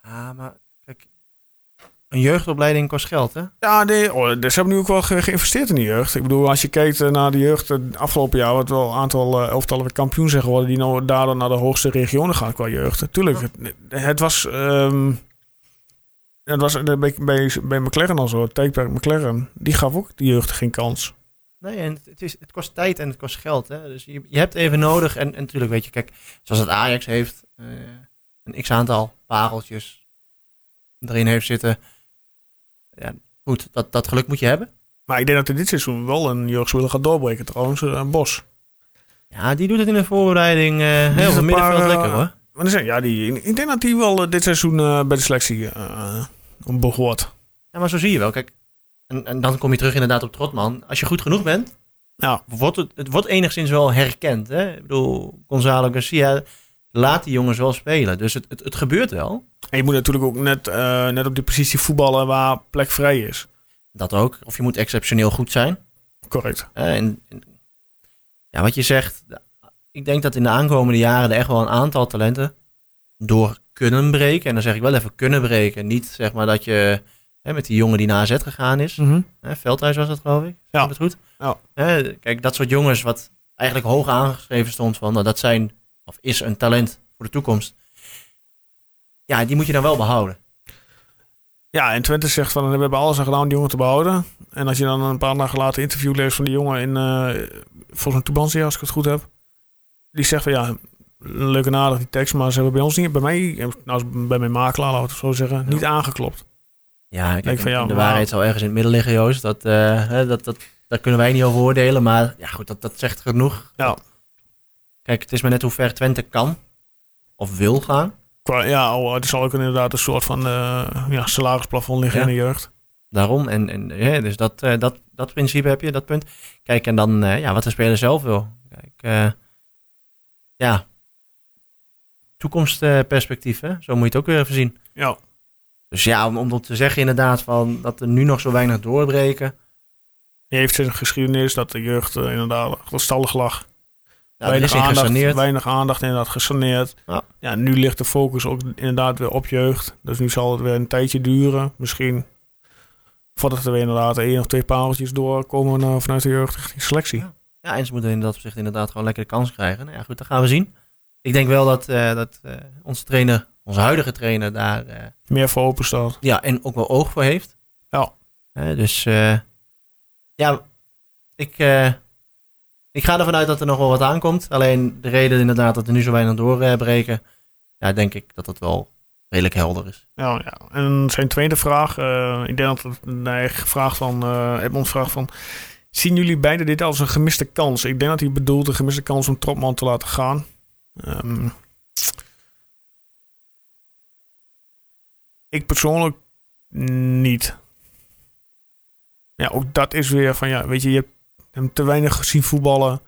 Ja, maar kijk, een jeugdopleiding kost geld, hè? Ja, nee, oh, dus ze hebben nu ook wel ge- geïnvesteerd in de jeugd. Ik bedoel, als je kijkt eh, naar de jeugd eh, afgelopen jaar, wat wel een aantal eh, elftallen kampioen zijn geworden, die nou daardoor naar de hoogste regionen gaan qua jeugd. Tuurlijk, het, het was. ehm, het was eh, bij, bij, bij McLaren al zo, het tijdperk McLaren. Die gaf ook de jeugd geen kans. Nee, en het, is, het kost tijd en het kost geld. Hè? Dus je, je hebt even nodig. En, en natuurlijk, weet je, kijk, zoals het Ajax heeft, eh, een x-aantal pareltjes erin heeft zitten. Ja, goed, dat, dat geluk moet je hebben. Maar ik denk dat er dit seizoen wel een jeugdspeler gaat doorbreken, trouwens, een Bos. Ja, die doet het in de voorbereiding eh heel veel middenveld lekker eh, hoor. Maar dan zeg, ja, die, ik denk dat hij wel eh, dit seizoen eh, bij de selectie eh behoort. Ja, maar zo zie je wel. Kijk, en, en dan kom je terug inderdaad op Trotman. Als je goed genoeg bent, Ja. wordt het, het wordt enigszins wel herkend. Hè? Ik bedoel, Gonzalo Garcia laat die jongens wel spelen. Dus het, het, het gebeurt wel. En je moet natuurlijk ook net, eh, net op die positie voetballen waar plek vrij is. Dat ook. Of je moet exceptioneel goed zijn. Correct. En, en- ja, wat je zegt, ik denk dat in de aankomende jaren er echt wel een aantal talenten door kunnen breken. En dan zeg ik wel even kunnen breken. Niet zeg maar dat je hè, met die jongen die naar AZ gegaan is. Hè, Veldhuis was dat geloof ik. Ja. Het goed? Ja. Hè, kijk, dat soort jongens wat eigenlijk hoog aangeschreven stond van nou, dat zijn of is een talent voor de toekomst. Ja, die moet je dan wel behouden. Ja, en Twente zegt van we hebben alles aan gedaan om die jongen te behouden. En als je dan een paar dagen later interview leest van die jongen in, eh volgens mij Tubantia, als ik het goed heb. Die zegt van ja, leuke nadig die tekst, maar ze hebben bij ons niet, bij mij, nou bij mijn makelaar, laten we het zo zeggen, niet aangeklopt. Ja, kijk, Denk van, ja, de waarheid zal ergens in het midden liggen, Joost. Dat, eh, dat, dat, daar kunnen wij niet over oordelen. Maar ja, goed, dat, dat zegt genoeg. Ja. Kijk, het is maar net hoe ver Twente kan of wil gaan. Qua, ja, oh, het zal ook inderdaad een soort van eh, ja, salarisplafond liggen Ja. in de jeugd. Daarom. En, en hè, dus dat, eh, dat, dat principe heb je, dat punt. Kijk, en dan ja, wat de speler zelf wil. Kijk, ja, toekomstperspectief, hè? zo moet je het ook weer even zien. Ja, Dus ja, om, om te zeggen inderdaad van dat er nu nog zo weinig doorbreken. heeft zijn geschiedenis dat de jeugd eh, inderdaad achterstallig lag. Ja, in aandacht, gesaneerd. weinig aandacht inderdaad gesaneerd. Ja. Ja. nu ligt de focus ook inderdaad weer op jeugd. Dus nu zal het weer een tijdje duren. Misschien voordat er weer inderdaad één of twee pareltjes doorkomen eh, vanuit de jeugd richting selectie. Ja. Ja, en ze moeten in dat opzicht inderdaad gewoon lekker de kans krijgen. Nou ja, goed, dat gaan we zien. Ik denk wel dat, eh, dat eh, onze trainer, onze huidige trainer, daar eh, Meer voor open staat. ja, en ook wel oog voor heeft. Ja. Dus ja, ik, ik ga ervan uit dat er nog wel wat aankomt. Alleen de reden inderdaad dat er nu zo weinig doorbreken, ja, denk ik dat dat wel redelijk helder is. Ja, ja. En zijn tweede vraag. ik denk dat het hij vraagt van, eh Edmond vraagt van... Zien jullie beiden dit als een gemiste kans? Ik denk dat hij bedoelt een gemiste kans om Tropman te laten gaan. Ehm, ik persoonlijk niet. Ja, ook dat is weer van, ja, weet je, je hebt hem te weinig gezien voetballen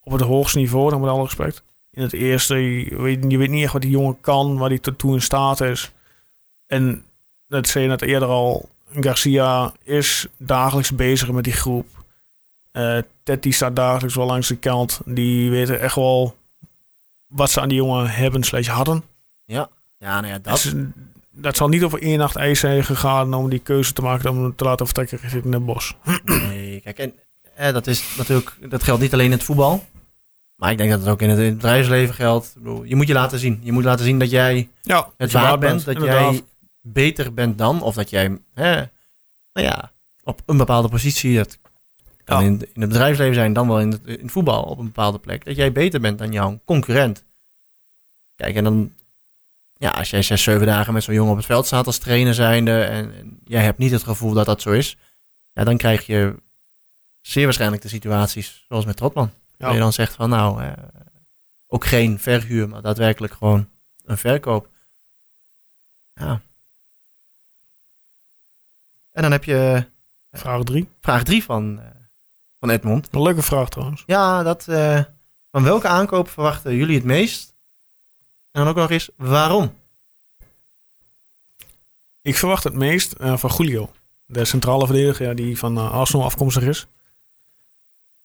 op het hoogste niveau, dan met alle respect. In het eerste, je weet, je weet niet echt wat die jongen kan, waar hij tot toe in staat is. En dat zei je net eerder al, Garcia is dagelijks bezig met die groep. Eh Teddy staat dagelijks wel langs de kant. Die weten echt wel wat ze aan die jongen hebben slash hadden. Ja. Ja, nou ja, Dat, dat. dat zal niet over één nacht ijs zijn gegaan om die keuze te maken om hem te laten vertrekken richting het bos. Nee, kijk, en eh, dat is natuurlijk, dat geldt niet alleen in het voetbal. Maar ik denk dat het ook in het, in het bedrijfsleven geldt. Ik bedoel, je moet je laten zien. Je moet laten zien dat jij Ja, het waard bent. Dat inderdaad. jij beter bent dan. Of dat jij, hè, nou ja, op een bepaalde positie. Dat kan Ja. in, in het bedrijfsleven zijn, dan wel in het, in het voetbal op een bepaalde plek. Dat jij beter bent dan jouw concurrent. Kijk, en dan, ja, als jij zes, zeven dagen met zo'n jongen op het veld staat als trainer zijnde. En, en jij hebt niet het gevoel dat dat zo is. Ja, dan krijg je zeer waarschijnlijk de situaties zoals met Trotman. Ja. Dat je dan zegt van nou, eh, ook geen verhuur, maar daadwerkelijk gewoon een verkoop. Ja. En dan heb je Vraag drie. vraag drie van, eh, van Edmond. Een leuke vraag trouwens. Ja, dat, eh, van welke aankoop verwachten jullie het meest? En dan ook nog eens waarom? Ik verwacht het meest eh, van Julio. De centrale verdediger ja, die van eh, Arsenal afkomstig is.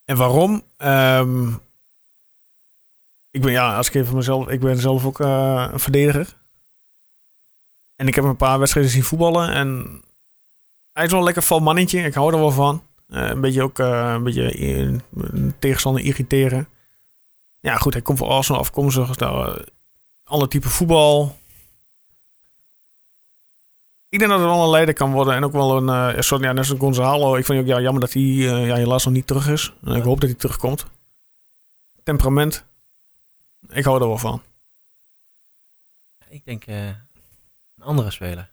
En waarom? Ehm, ik ben, ja, als ik even mezelf, ik ben zelf ook een verdediger. En ik heb een paar wedstrijden zien voetballen. En hij is wel een lekker vol mannetje. Ik hou er wel van. Eh, een beetje ook eh, een beetje eh, tegenstander irriteren. Ja, goed, hij komt van Arsenal afkomstig. Nou, ander type voetbal. Ik denk dat het wel een leider kan worden. En ook wel een uh, ja, net als Gonzalo. Ik vind ook ja, jammer dat hij eh, ja, helaas nog niet terug is. En ik hoop dat hij terugkomt. Temperament. Ik hou er wel van. Ik denk een andere speler.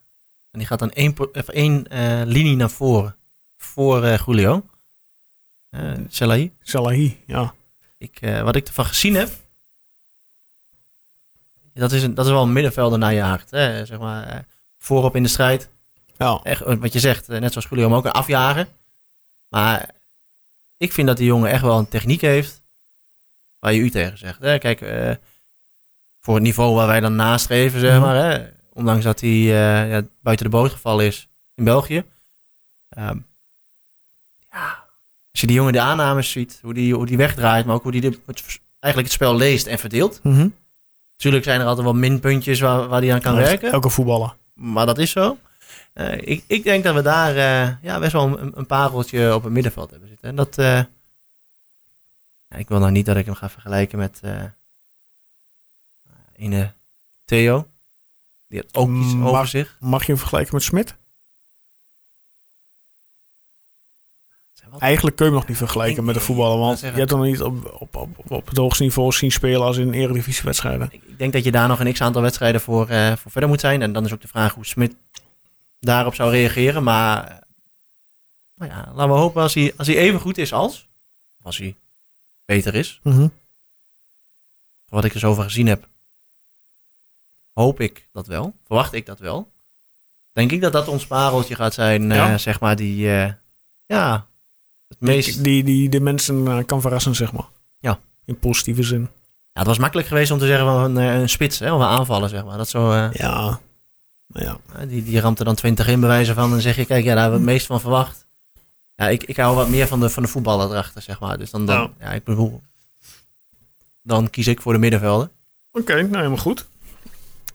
En die gaat dan één, één linie naar voren. Voor eh Julio. Eh Selahi. Salahi, ja. Ik, eh, wat ik ervan gezien heb. Dat is, een, dat is wel een middenvelder naar je hart. Hè? Zeg maar, voorop in de strijd. Ja, Echt, wat je zegt, net zoals Julio hem ook afjagen. Maar ik vind dat die jongen echt wel een techniek heeft. Waar je u tegen zegt. Hè? Kijk, voor het niveau waar wij dan nastreven, zeg Mhm. maar. Hè? Ondanks dat hij ja, buiten de boot gevallen is in België. Ehm, ja, als je die jongen de aannames ziet, hoe die, hoe die wegdraait, maar ook hoe die de, het, eigenlijk het spel leest en verdeelt. Mhm. Natuurlijk zijn er altijd wel minpuntjes waar, waar hij aan kan Ja, werken. Elke voetballer. Maar dat is zo. Eh, ik, ik denk dat we daar eh, ja, best wel een, een pareltje op het middenveld hebben zitten. En dat. eh, ja, ik wil nou niet dat ik hem ga vergelijken met. eh ene Theo. Die had ook iets Maar- over zich. Mag je hem vergelijken met Smit? Eigenlijk kun je hem nog niet vergelijken met de voetballer. Want je hebt hem nog niet op, op, op, op het hoogste niveau zien spelen als in eredivisiewedstrijden. Ik, ik denk dat je daar nog een x-aantal wedstrijden voor, eh, voor verder moet zijn. En dan is ook de vraag hoe Smit daarop zou reageren. Maar eh, nou ja, laten we hopen als hij, als hij even goed is als. Of als hij beter is. Mhm. wat ik er zo van gezien heb, hoop ik dat wel. Verwacht ik dat wel. Denk ik dat dat ons pareltje gaat zijn, eh, zeg maar, die, ja, meest... Die, die de mensen eh, kan verrassen, zeg maar. Ja. In positieve zin. Ja, het was makkelijk geweest om te zeggen van een, eh, een spits, hè, of een aanvaller, zeg maar. Dat zo, eh, Ja. Maar ja. die, die ramt er dan 20 in, bewijzen van. En dan zeg je, kijk, ja, daar hebben we het meest van verwacht. Ja, ik, ik hou wat meer van de, van de voetballer erachter, zeg maar. Dus dan, dan ja. ik bedoel, dan kies ik voor de middenvelden. Oké, nou helemaal goed.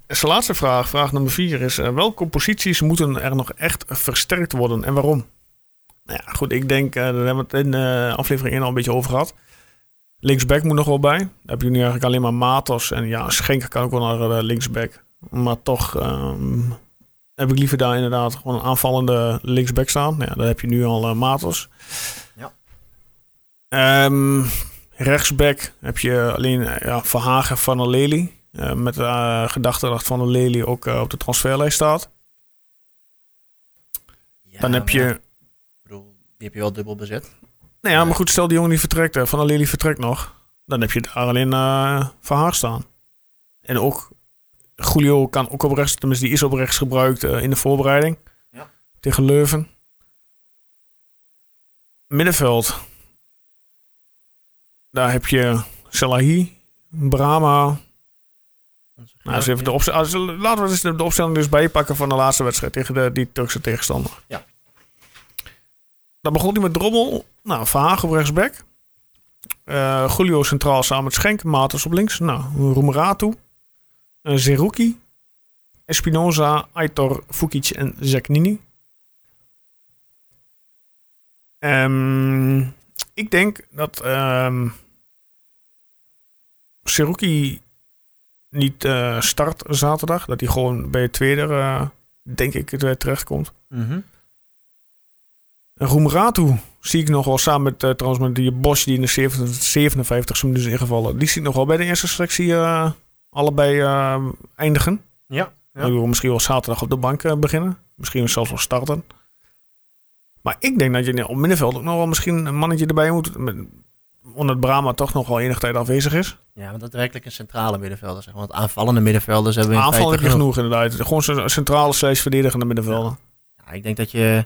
En zijn laatste vraag, vraag nummer vier, is: welke posities moeten er nog echt versterkt worden en waarom? Nou ja, goed, ik denk, eh, daar hebben we het in eh, aflevering 1 al een beetje over gehad. Linksback moet nog wel bij. Daar heb je nu eigenlijk alleen maar Matos en ja, Schenker kan ook wel naar de linksback. Maar toch ehm, heb ik liever daar inderdaad gewoon een aanvallende linksback staan. Ja, daar heb je nu al eh, Matos. Ja. Ehm, rechtsback heb je alleen eh, ja, Verhagen van der Lely. Eh, met de eh, gedachte dat Van der Lely ook eh, op de transferlijst staat. Ja, Dan heb je... die heb je wel dubbel bezet. Nou ja, maar goed, stel die jongen die vertrekt. eh, Van Lely vertrekt nog. Dan heb je daar alleen eh Verhaag staan. En ook Julio kan ook op rechts, tenminste die is op rechts gebruikt eh, in de voorbereiding. Ja. Tegen Leuven. Middenveld. Daar heb je Salahi, Brahma. Nou, dus even de opstel- laten we eens de, de opstelling dus bijpakken van de laatste wedstrijd tegen de, die Turkse tegenstander. Ja. Dan begon hij met Drommel. Nou, Verhagen op rechtsback. Eh Julio centraal samen met Schenk. Matos op links. Nou, Roemeratu. Uh, Zerouki. Espinoza, Aitor, Fukic en Zeknini. Ehm, ik denk dat ehm Seruki niet eh, start zaterdag. Dat hij gewoon bij het tweede, eh, denk ik, terechtkomt. En Roemeratu zie ik nog wel samen met, eh, trouwens met die Bosch die in de 57 57 minuut is ingevallen. Die zie ik nog wel bij de eerste selectie eh, allebei eh, eindigen. Ja. Ik wil misschien wel zaterdag op de bank beginnen. Misschien zelfs wel starten. Maar ik denk dat je op middenveld ook nog wel misschien een mannetje erbij moet. Met, omdat Brahma toch nog wel enige tijd afwezig is. Ja, maar daadwerkelijk een centrale middenvelder. Zeg. Want aanvallende middenvelders hebben we in Aanval heb feite je genoeg inderdaad. Gewoon centrale slash verdedigende middenvelder. Ja, ik denk dat je,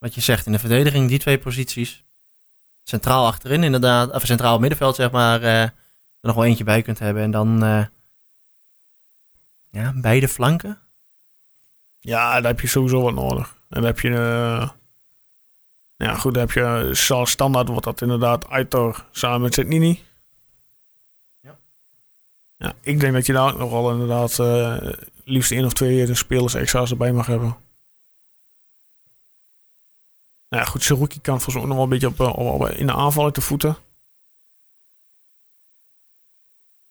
wat je zegt, in de verdediging, die twee posities, centraal achterin inderdaad, of centraal middenveld zeg maar, eh, er nog wel eentje bij kunt hebben. En dan, eh, ja, beide flanken. Ja, daar heb je sowieso wat nodig. En dan heb je... eh, ja, goed, dan heb je zoals standaard wordt dat inderdaad Aitor samen met Zetnini. Ja. Ja, ik denk dat je daar ook nog wel inderdaad liefst één of twee spelers extra's erbij mag hebben. Nou ja, goed, Seruki kan volgens mij ook nog wel een beetje op, eh, op- op- in de aanval uit de voeten.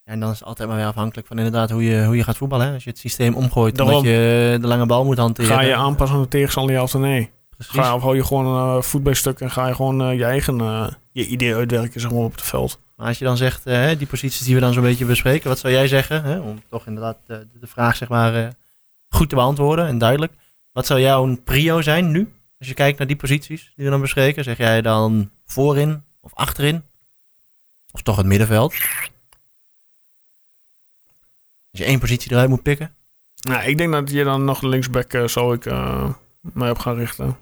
Ja, en dan is het altijd maar weer afhankelijk van inderdaad hoe je, hoe je gaat voetballen. Hè? Als je het systeem omgooit, Daarom. omdat je de lange bal moet hanteren. Ga je aanpassen aan de tegenstander, ja of nee? Precies. Ga, of hou je gewoon een voet bij stuk en ga je gewoon eh, je eigen eh, je idee uitwerken zeg maar, op het veld. Maar als je dan zegt, eh, hè, die posities die we dan zo'n beetje bespreken, wat zou jij zeggen? Hè? Om toch inderdaad de, vraag zeg maar eh, goed te beantwoorden en duidelijk. Wat zou jouw prio zijn nu? Als je kijkt naar die posities die we dan bespreken, zeg jij dan voorin of achterin? Of toch het middenveld? Als je één positie eruit moet pikken? Nou, ik denk dat je dan nog linksback eh, zou ik eh mij op gaan richten.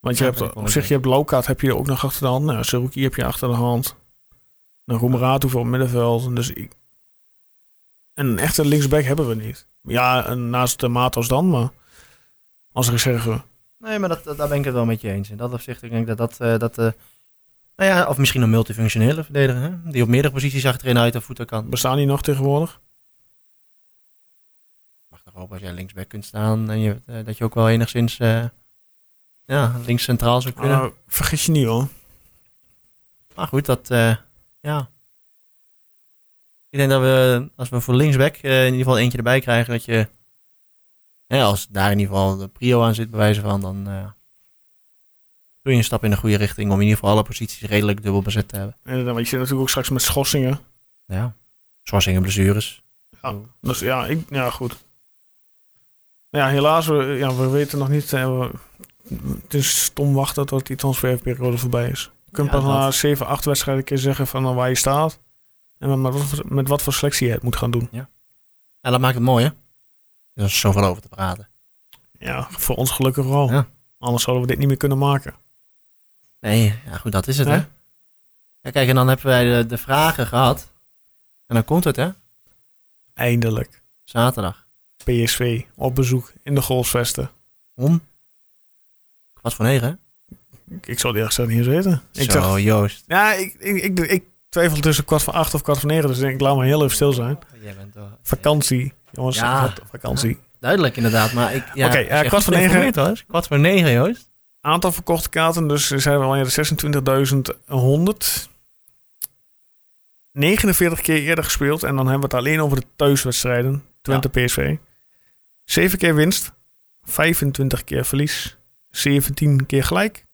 Want je Ja, hebt op zich, je. hebt Lokaat heb je ook nog achter de hand. Nou, Seruki heb je achter de hand. Dan Roemeratu voor het middenveld. Dus ik... Een echte linksback hebben we niet. Ja, en naast de Matos dan, maar als reserve. Nee, maar dat, dat- daar ben ik het wel met je eens. In dat opzicht, ik denk dat dat... eh, dat eh, nou ja, of misschien een multifunctionele verdediger, hè? die op meerdere posities achterin uit de voeten kan. Bestaan die nog tegenwoordig? mag toch ook als jij linksback kunt staan en je, eh, dat je ook wel enigszins ja, links centraal zou kunnen. Nou, vergis je niet hoor. Maar goed, dat ja. Ik denk dat we, als we voor linksback in ieder geval eentje erbij krijgen, dat je, ja, als daar in ieder geval de prio aan zit, bij wijze van, dan eh, doe je een stap in de goede richting om in ieder geval alle posities redelijk dubbel bezet te hebben. En dan, want je zit natuurlijk ook straks met schorsingen. Ja. Schorsingen, blessures. Ja, dus ja, ik, ja goed. Ja, helaas, we, ja, we weten nog niet. eh, we- het is stom wachten tot die transferperiode voorbij is. Je kunt Ja, pas na dat. 7, 8 wedstrijden een keer zeggen van eh, waar je staat. En met, wat, met wat voor selectie je het moet gaan doen. En dat maakt het mooi, hè? Er is zoveel over te praten. Ja, voor ons gelukkig wel. Ja. Anders zouden we dit niet meer kunnen maken. Nee, ja goed, dat is het, Hè? hè? Ja, kijk, en dan hebben wij de, de vragen gehad. En dan komt het, hè? Eindelijk. Zaterdag. PSV op bezoek in de Golfsvesten. Om? Kwart voor negen, hè? Ik, ik zou het eerst niet eens weten. Ik Zo, dacht, Joost. ja, ik, ik, ik, ik twijfel tussen kwart voor acht of kwart voor negen. Dus ik denk, ik laat me heel even stil zijn. Jij bent toch... Vakantie. Jongens, Ja. vakantie. Duidelijk, inderdaad. Maar ik... Ja, Oké, als eh, kwart voor negen. was. Kwart voor negen, Joost. Aantal verkochte kaarten, dus zijn we al in de 26.100. 49 keer eerder gespeeld. En dan hebben we het alleen over de thuiswedstrijden. Twente PSV. 7 keer winst. 25 keer verlies. 17 keer gelijk.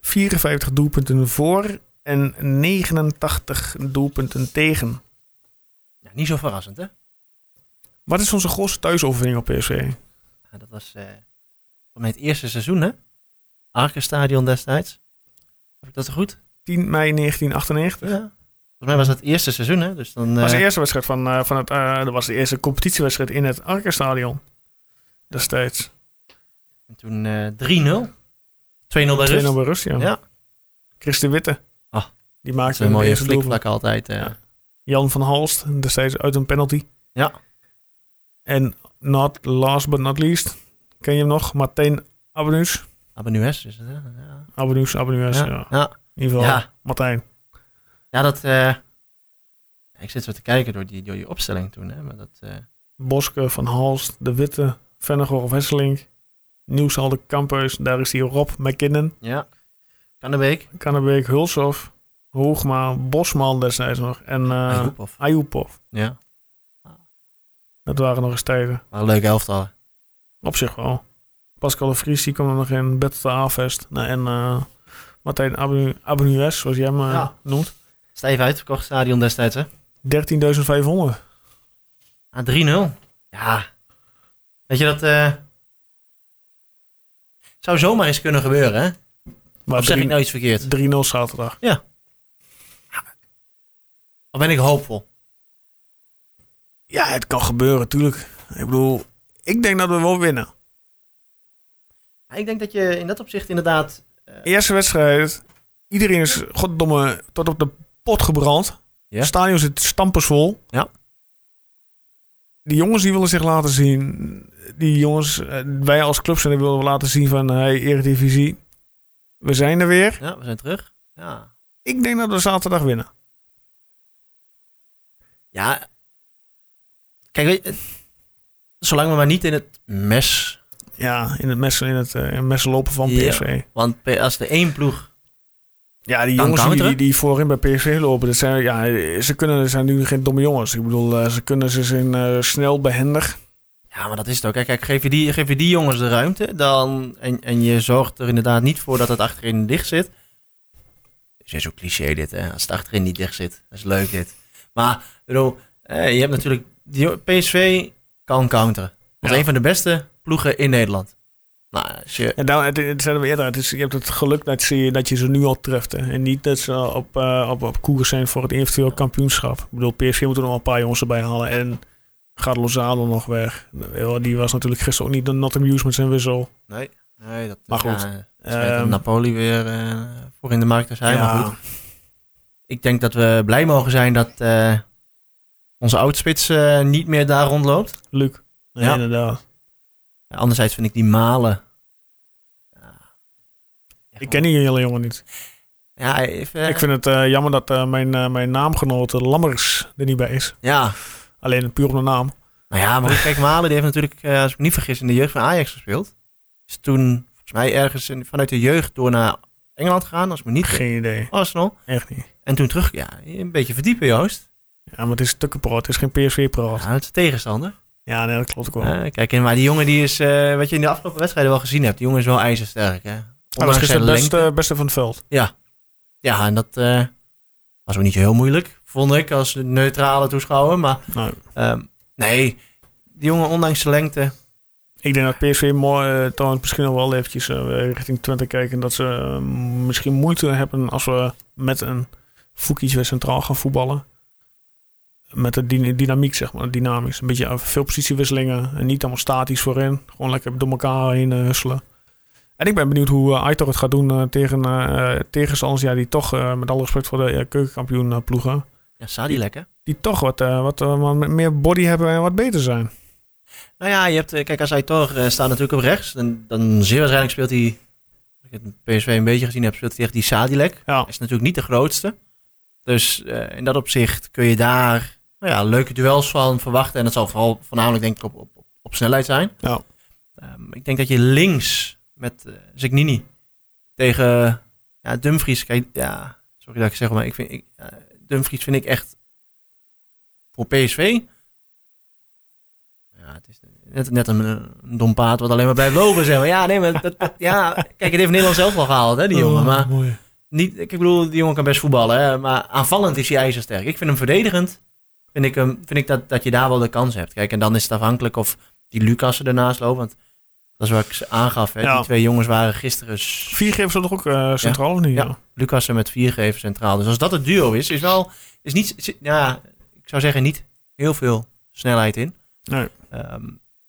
54 doelpunten voor. En 89 doelpunten tegen. Ja, niet zo verrassend, hè? Wat is onze grootste thuisoverwinning op PSV? Ja, dat was eh voor mij het eerste seizoen, hè? Arkenstadion destijds. Heb ik dat goed? 10 mei 1998. Ja. Volgens mij was dat het eerste seizoen, hè? Dus dan... Dat was de eh, eerste wedstrijd van, eh, van het. eh, dat was de eerste competitiewedstrijd in het Arkenstadion. Destijds. 2-0 en toen eh 3-0. 2-0 bij rust. bij rust, ja. Ja. Chris de Witte. Die maakte is een mooie flikvlak altijd. eh. Ja. Jan van Halst, destijds uit een penalty. Ja. En not last but not least, ken je hem nog? Martijn Abenus. Abenues is het, hè? Ja. Abenus, ja. Ja. ja. In ieder geval. Martijn. Ja, dat... eh, ik zit zo te kijken door die, door die opstelling toen. Hè, maar dat, eh, Boske, Van Halst, De Witte, Vennegoor of Hesselink. Nieuwsalde Campus, daar is die Rob McKinnon. ja, Kannebeek. Kannebeek, Hulshoff, Hoogma, Bosman destijds nog. En uh, Ayupov. Ayupov. Ja, Dat waren nog eens tijden. maar een leuke elftal. Op zich wel. Pascal de Vries, die kwam er nog in. Battle de A-Fest. Nou, en eh Martijn Abenu- Abenues, zoals jij hem eh, Ja. noemt. Stijf uitverkocht stadion destijds, hè? 13.500. Ah, 3-0. Ja. Weet je, dat eh, zou zomaar eens kunnen gebeuren, hè? Maar Of zeg ik nou iets verkeerd? 3-0 zaterdag. Of ben ik hoopvol? Ja, het kan gebeuren, tuurlijk. Ik bedoel, ik denk dat we wel winnen. Ja, ik denk dat je in dat opzicht inderdaad... Eerste wedstrijd. Iedereen is goddomme tot op de pot gebrand. Ja. Het stadion zit stampensvol. Ja. Die jongens die willen zich laten zien. Die jongens, eh, wij als club zijn, willen we laten zien van... Hey, Eredivisie, we zijn er weer. Ja, we zijn terug. Ja. Ik denk dat we zaterdag winnen. Ja. Kijk, weet je, zolang we maar niet in het mes... Ja, in het messen, in het, eh, in het messen lopen van Ja. PSV. Want als er één ploeg... Ja, die jongens die, die voorin bij PSV lopen, dat zijn, ja, ze kunnen, zijn nu geen domme jongens. Ik bedoel, eh, ze kunnen, ze zijn eh, snel, behendig. Ja, maar dat is het ook. Kijk, kijk geef, je die, geef je die jongens de ruimte dan, en, en je zorgt er inderdaad niet voor dat het achterin dicht zit. Het is zo cliché dit, hè. Als het achterin niet dicht zit. Dat is leuk dit. Maar, ik bedoel, eh, je hebt natuurlijk... Die, PSV kan counteren. Dat is Ja. een van de beste ploegen in Nederland. Nou, als je... En daar, het, het zeiden we eerder, het is, je hebt het geluk dat je, dat je ze nu al treft. Hè. En niet dat ze op, eh, op, op koers zijn voor het eventueel kampioenschap. Ik bedoel, PSV moet er nog wel een paar jongens erbij halen. En gaat Lozano nog weg. Ja, Die was natuurlijk gisteren ook niet de not amused met zijn wissel. Nee, nee dat... Maar goed, Ja, schijnt Ehm, Napoli weer eh, voor in de markt te zijn. Maar goed, ik denk dat we blij mogen zijn dat eh, onze oudspits eh, niet meer daar rondloopt. Luc. Nee, Ja. inderdaad. Ja, anderzijds vind ik die malen. Ik ken die hele jongen niet. Ja, even, Ik vind het eh, jammer dat mijn, mijn naamgenoot Lammers er niet bij is. Ja, Alleen puur om de naam. nou ja, maar kijk, Malen die heeft natuurlijk, als ik me niet vergis, in de jeugd van Ajax gespeeld. Is toen volgens mij ergens in- vanuit de jeugd door naar Engeland gegaan, als ik me niet. Geen idee. Arsenal. Echt niet. En toen terug, ja, een beetje verdiepen, Joost. Ja, maar het is Tukkenpro. Het is geen PSV-pro. Ja, het is tegenstander. Ja, nee, dat klopt ook wel. Eh, kijk, en maar die jongen die is, eh, wat je in de afgelopen wedstrijden wel gezien hebt, die jongen is wel ijzersterk, hè. Hij was Ondanks gisteren zijn het beste, lengte. beste van het veld. Ja, en dat eh, was ook niet zo heel moeilijk, vond ik, als neutrale toeschouwer. Maar Nou, ehm, nee, die jongen, ondanks zijn lengte, ik denk dat PSV mooi, eh, trouwens misschien nog wel eventjes eh, richting Twente kijken. Dat ze eh, misschien moeite hebben als we met een Fukic weer centraal gaan voetballen. Met de dyna- dynamiek, zeg maar, dynamisch. Een beetje eh, veel positiewisselingen en niet allemaal statisch voorin. Gewoon lekker door elkaar heen eh, husselen. En ik ben benieuwd hoe uh, Aitor het gaat doen eh, tegen eh, tegenstanders ja, die toch, eh, met alle respect voor de eh, keukenkampioen eh, ploegen, ja, Sadi lekker. die toch wat, eh, wat, eh, wat meer body hebben en wat beter zijn. Nou ja, je hebt, eh, kijk, als Aitor eh, staat natuurlijk op rechts, dan, dan zeer waarschijnlijk speelt hij, als ik het PSV een beetje gezien heb, speelt hij tegen die Sadilek. Ja. Hij is natuurlijk niet de grootste. Dus eh, in dat opzicht kun je daar nou ja, leuke duels van verwachten. En dat zal vooral voornamelijk denk ik op, op, op, snelheid zijn. Ja. Ehm, ik denk dat je links met eh Zignini tegen ja, Dumfries, kijk, ja, sorry dat ik zeg, maar ik vind, ik, eh, Dumfries vind ik echt voor PSV ja, het is net, net een, een dom paard wat alleen maar blijft lopen, zeg maar. Ja, nee, maar dat, dat- ja, kijk, het heeft Nederland zelf wel gehaald, hè, die jongen. Oh, Maar mooi. Niet, ik bedoel, die jongen kan best voetballen, hè, maar aanvallend is hij ijzersterk. Ik vind hem verdedigend, vind ik, hem, vind ik dat, dat je daar wel de kans hebt. Kijk, en dan is het afhankelijk of die Lucas ernaast loopt, want dat is wat ik ze aangaf, hè. Ja. Die twee jongens waren gisteren... s- Vier geven ze toch ook eh, centraal of niet? Ja. Lucas met vier geven centraal. Dus als dat het duo is, is wel, is niet, ja, ik zou zeggen niet heel veel snelheid in. Nee. Ehm,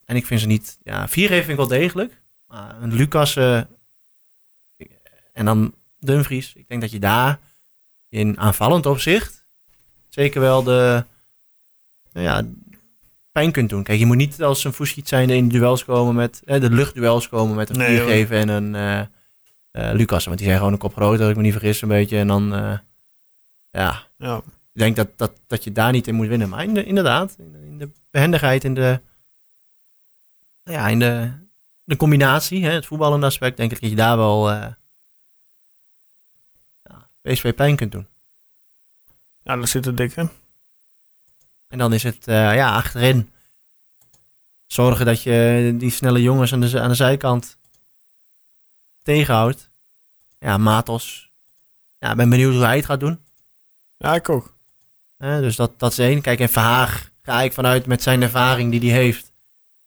en ik vind ze niet, ja, vier geven vind ik wel degelijk. Maar een Lucas eh, en dan Dumfries, ik denk dat je daar in aanvallend opzicht zeker wel de, nou ja, pijn kunt doen. Kijk, je moet niet als een Fuskiet zijn in de duels komen met, eh, de luchtduels komen met een Nee, vier hoor. geven en een eh eh, Lucas. Want die zijn gewoon een kop groter, als ik me niet vergis een beetje. En dan, ja, Ja. Ik denk dat, dat, dat je daar niet in moet winnen. Maar in de, inderdaad, in de, in de behendigheid, in de, ja, in de, de combinatie, hè, het voetballende aspect, denk ik dat je daar wel PSV pijn kunt doen. Ja, dat zit er dik in. En dan is het eh, ja, achterin zorgen dat je die snelle jongens aan de, aan de zijkant tegenhoudt. Ja, Matos. Ja, ik ben benieuwd hoe hij het gaat doen. Ja, ik ook. Dus dat, dat is één. Kijk, en Verhaag ga ik vanuit met zijn ervaring die hij heeft.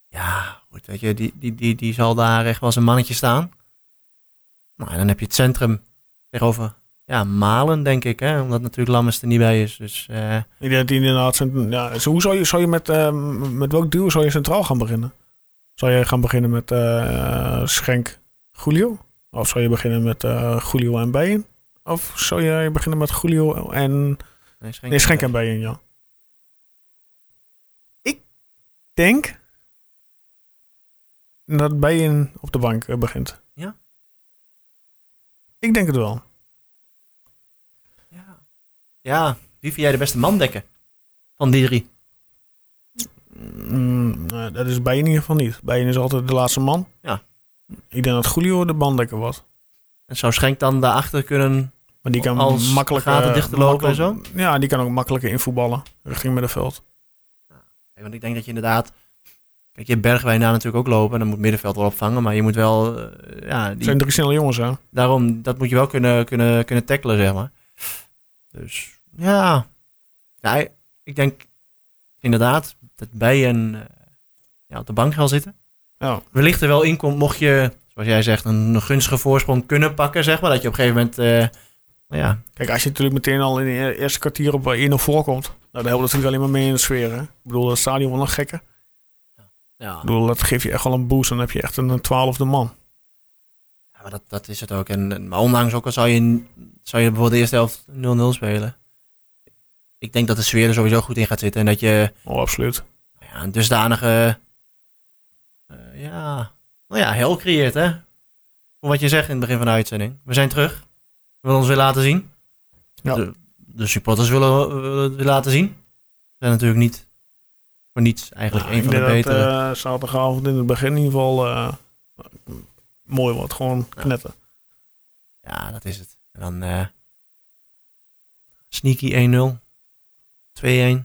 Ja, goed, weet je, die, die, die, die zal daar echt wel een mannetje staan. Nou, en dan heb je het centrum tegenover ja, Malen, denk ik. Hè, omdat natuurlijk Lammers er niet bij is. Dus eh, Ik denk dat inderdaad... Zijn, ja, hoe zou je, zou je met, eh, met welk duo zou je centraal gaan beginnen? Zou je gaan beginnen met eh, Schenk Julio? Of zou je beginnen met Julio en Bijen? Of zou je beginnen met Julio en... nee, Schenk, Nee, Schenk en Bijen, ja. Ik denk dat Bijen op de bank begint. Ja? Ik denk het wel. Ja. wie vind jij de beste man dekken? Van die drie. Mm, nou, dat is Bijen in ieder geval niet. Bijen is altijd de laatste man. Ja. Ik denk dat Julio de banddekker wordt. En zou Schenk dan daarachter kunnen... Maar die kan Als makkelijk gaten eh, dicht te lopen en makkelijk- Ja, die kan ook makkelijker invoetballen richting middenveld. Want ik denk dat je inderdaad... Kijk, je hebt Bergwijn daar natuurlijk ook lopen. En dan moet middenveld wel opvangen. Maar je moet wel... eh, ja, Het die, zijn drie snelle jongens, hè? daarom, dat moet je wel kunnen, kunnen, kunnen tackelen, zeg maar. Dus ja. ja ik denk inderdaad dat bij een eh, ja, op de bank gaan zitten. Ja. Wellicht er wel in komt, mocht je, zoals jij zegt, een, gunstige voorsprong kunnen pakken, zeg maar. Dat je op een gegeven moment, eh, nou ja, Kijk, als je natuurlijk meteen al in het eerste kwartier op 1-0 voorkomt, nou, daar helpt het natuurlijk alleen maar mee in de sfeer. Hè? Ik bedoel, dat stadion wel een gekke. ja, Ik bedoel, dat geeft je echt wel een boost. Dan heb je echt een twaalfde man. Ja, maar dat, dat is het ook. En, en- maar ondanks ook al zou je, zou je bijvoorbeeld de eerste helft 0-0 spelen. Ik denk dat de sfeer er sowieso goed in gaat zitten. En dat je Oh, absoluut. ja, een dusdanige eh, ja, nou ja, hel creëert, hè? Voor wat je zegt in het begin van de uitzending. We zijn terug. We willen ons weer laten zien. Ja. De, de supporters willen, willen het weer laten zien. We zijn natuurlijk niet voor niets eigenlijk Nou, een van de dat betere. eh, zaterdagavond in het begin in ieder geval eh, mooi wordt. Gewoon knetten. Ja, dat is het. En dan eh, sneaky 1-0. 2-1.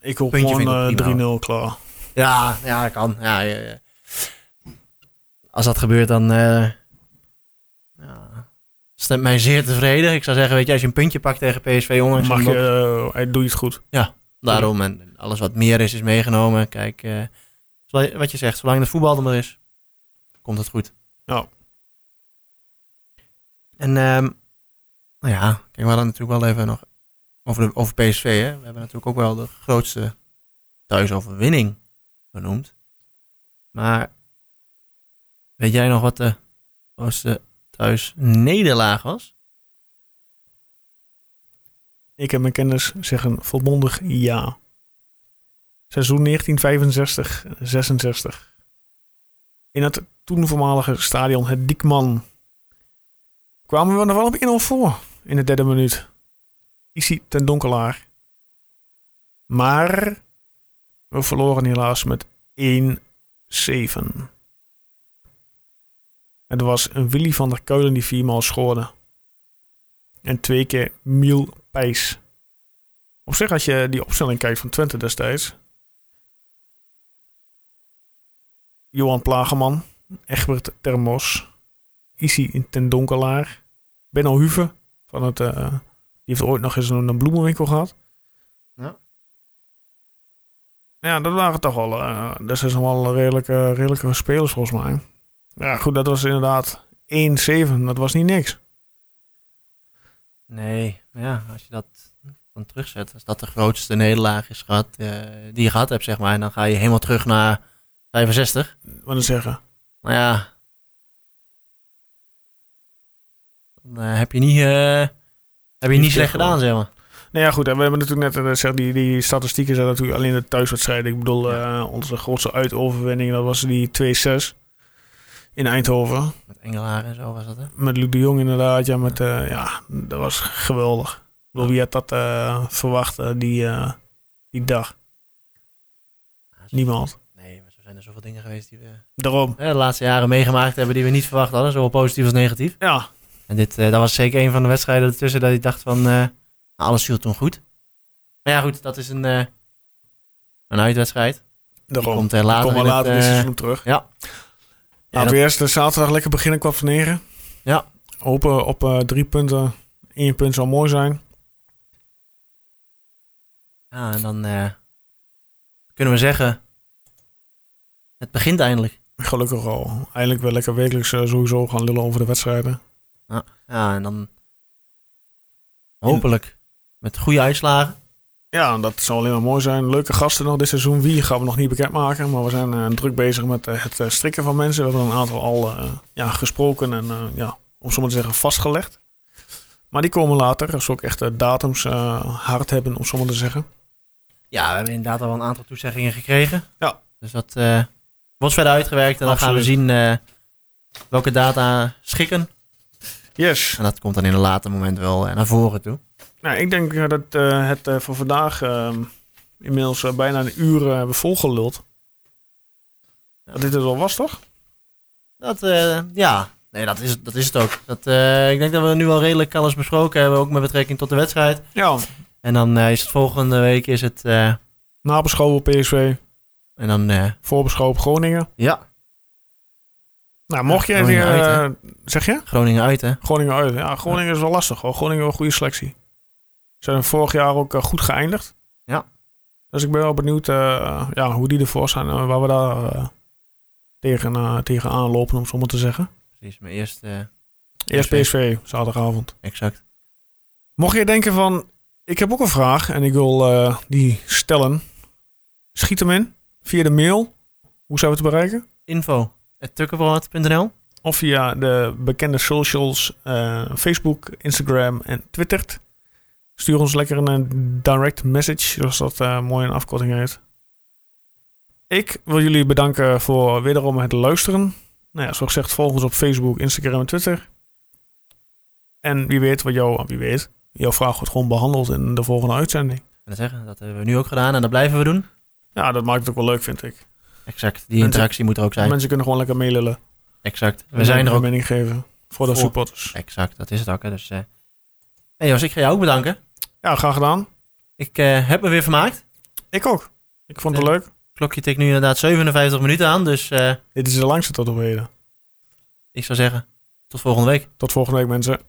Ik hoop Puntje gewoon ook eh, prima, 3-0 klaar. Ja, ja, dat kan. Ja, ja, ja. Als dat gebeurt, dan eh, ja, stemt mij zeer tevreden. Ik zou zeggen, weet je, als je een puntje pakt tegen PSV, ondanks Mag je, hij doe je het goed. daarom en alles wat meer is, is meegenomen. Kijk, eh, wat je zegt, zolang het voetbal er maar is, komt het goed. Ja. En ehm, nou ja, kijk, we hadden natuurlijk wel even nog over, de, over PSV. Hè? We hebben natuurlijk ook wel de grootste thuisoverwinning benoemd. Maar weet jij nog wat de grootste thuisnederlaag was? Ik heb mijn kennis zeggen volmondig ja. Seizoen 1965-66. In het toen voormalige stadion Het Diekman kwamen we er wel op 1-0 voor in de derde minuut. Isi ten Donkelaar. Maar we verloren helaas met 1-7. Het was een Willy van der Kuilen die viermaal schoorde. En twee keer Miel Pijs. Op zich, als je die opstelling kijkt van Twente destijds. Johan Plageman, Egbert Termos, Isi ten Donkelaar, Benno Huve, van het, eh, heeft ooit nog eens een, een bloemenwinkel gehad. Ja. Ja, dat waren toch wel, eh dat zijn wel redelijke, redelijke spelers volgens mij. Ja, goed, dat was inderdaad 1-7, dat was niet niks. Nee, maar ja, als je dat dan terugzet, als dat de grootste nederlaag is gehad, eh, die je gehad hebt, zeg maar, en dan ga je helemaal terug naar 65. Wat dan zeggen. Nou ja, dan eh, heb je niet, eh, heb je niet slecht gedaan, zeg maar. Nou ja, goed. En we hebben natuurlijk net gezegd, die, die statistieken zijn natuurlijk alleen de thuiswedstrijden. Ik bedoel, eh, onze grootste uitoverwinning, dat was die 2-6 in Eindhoven. Met Engelaar en zo was dat, hè? Met Luc de Jong inderdaad. Ja, met, eh, ja, dat was geweldig. Ik bedoel, wie had dat eh, verwacht, eh, die, eh, die dag? Niemand. Nee, maar zo zijn er zoveel dingen geweest die we Daarom. eh, de laatste jaren meegemaakt hebben die we niet verwacht hadden. Zowel positief als negatief. Ja, En dit, eh, dat was zeker een van de wedstrijden ertussen dat ik dacht van, eh, alles viel toen goed. Maar ja goed, dat is een, eh, een uitwedstrijd. Daarom. komt later we in later het, seizoen terug. ja. Laten we eerst de zaterdag lekker beginnen kwart van negen. Ja. Hopen op drie punten. Eén punt zou mooi zijn. Ja, en dan kunnen we zeggen, het begint eindelijk. Gelukkig al. Eindelijk wel lekker wekelijks sowieso gaan lullen over de wedstrijden. Ja, en dan hopelijk met goede uitslagen. Ja, dat zou alleen maar mooi zijn. Leuke gasten nog dit seizoen. Wie gaan we nog niet bekendmaken. Maar we zijn eh, druk bezig met eh, het eh, strikken van mensen. We hebben een aantal al eh, ja, gesproken en eh, ja, om zo maar te zeggen vastgelegd. Maar die komen later. Als we ook echt datums eh, hard hebben, om zo maar te zeggen. Ja, we hebben inderdaad al een aantal toezeggingen gekregen. Ja. Dus dat eh, wordt verder uitgewerkt en dan gaan we zien eh, welke data schikken. Yes. En dat komt dan in een later moment wel eh, naar voren toe. Nou, ik denk eh, dat eh, het eh, voor vandaag eh, inmiddels bijna een uur hebben volgeluld. Ja. Dat dit het al was, toch? Dat, ja, nee, dat is, dat is het ook. Dat, ik denk dat we nu al redelijk alles besproken hebben, ook met betrekking tot de wedstrijd. Ja. En dan is het volgende week is het, eh, Nabeschouwen PSV. en dan, eh, Voorbeschouwen Groningen. ja, Nou, mocht. Groningen die, uit, eh, zeg je? Groningen uit, hè. Groningen uit. Ja, Groningen is wel lastig hoor. Groningen wel een goede selectie. Ze zijn vorig jaar ook eh, goed geëindigd. Ja. Dus ik ben wel benieuwd eh, ja, hoe die ervoor zijn en waar we daar eh, tegen, tegen aanlopen, om zo maar te zeggen. Precies, maar eerst, Eerst PSV. Zaterdagavond. exact. Mocht je denken van, ik heb ook een vraag en ik wil die stellen. Schiet hem in via de mail. Hoe zijn we te bereiken? Info, tukkenbrood.nl. Of via de bekende socials, eh, Facebook, Instagram en Twitter. Stuur ons lekker een eh, direct message, zoals dat eh, mooi een afkorting heet. Ik wil jullie bedanken voor wederom het luisteren. Nou ja, zoals gezegd, volg ons op Facebook, Instagram en Twitter. En wie weet wat jou, wie weet, jouw vraag wordt gewoon behandeld in de volgende uitzending. En dat zeggen, dat hebben we nu ook gedaan en dat blijven we doen. Ja, dat maakt het ook wel leuk, vind ik. Exact, die interactie moet er ook zijn. Mensen kunnen gewoon lekker meelullen. Exact, we zijn er ook. mening geven voor de supporters. Exact, dat is het ook. Hè. Dus, eh hey Jos, ik ga jou ook bedanken. Ja, graag gedaan. Ik eh, heb me weer vermaakt. Ik ook. Ik vond het Ja. leuk. Klokje tikt nu inderdaad 57 minuten aan, dus eh, Dit is de langste tot op heden. ik zou zeggen, tot volgende week. Tot volgende week, mensen.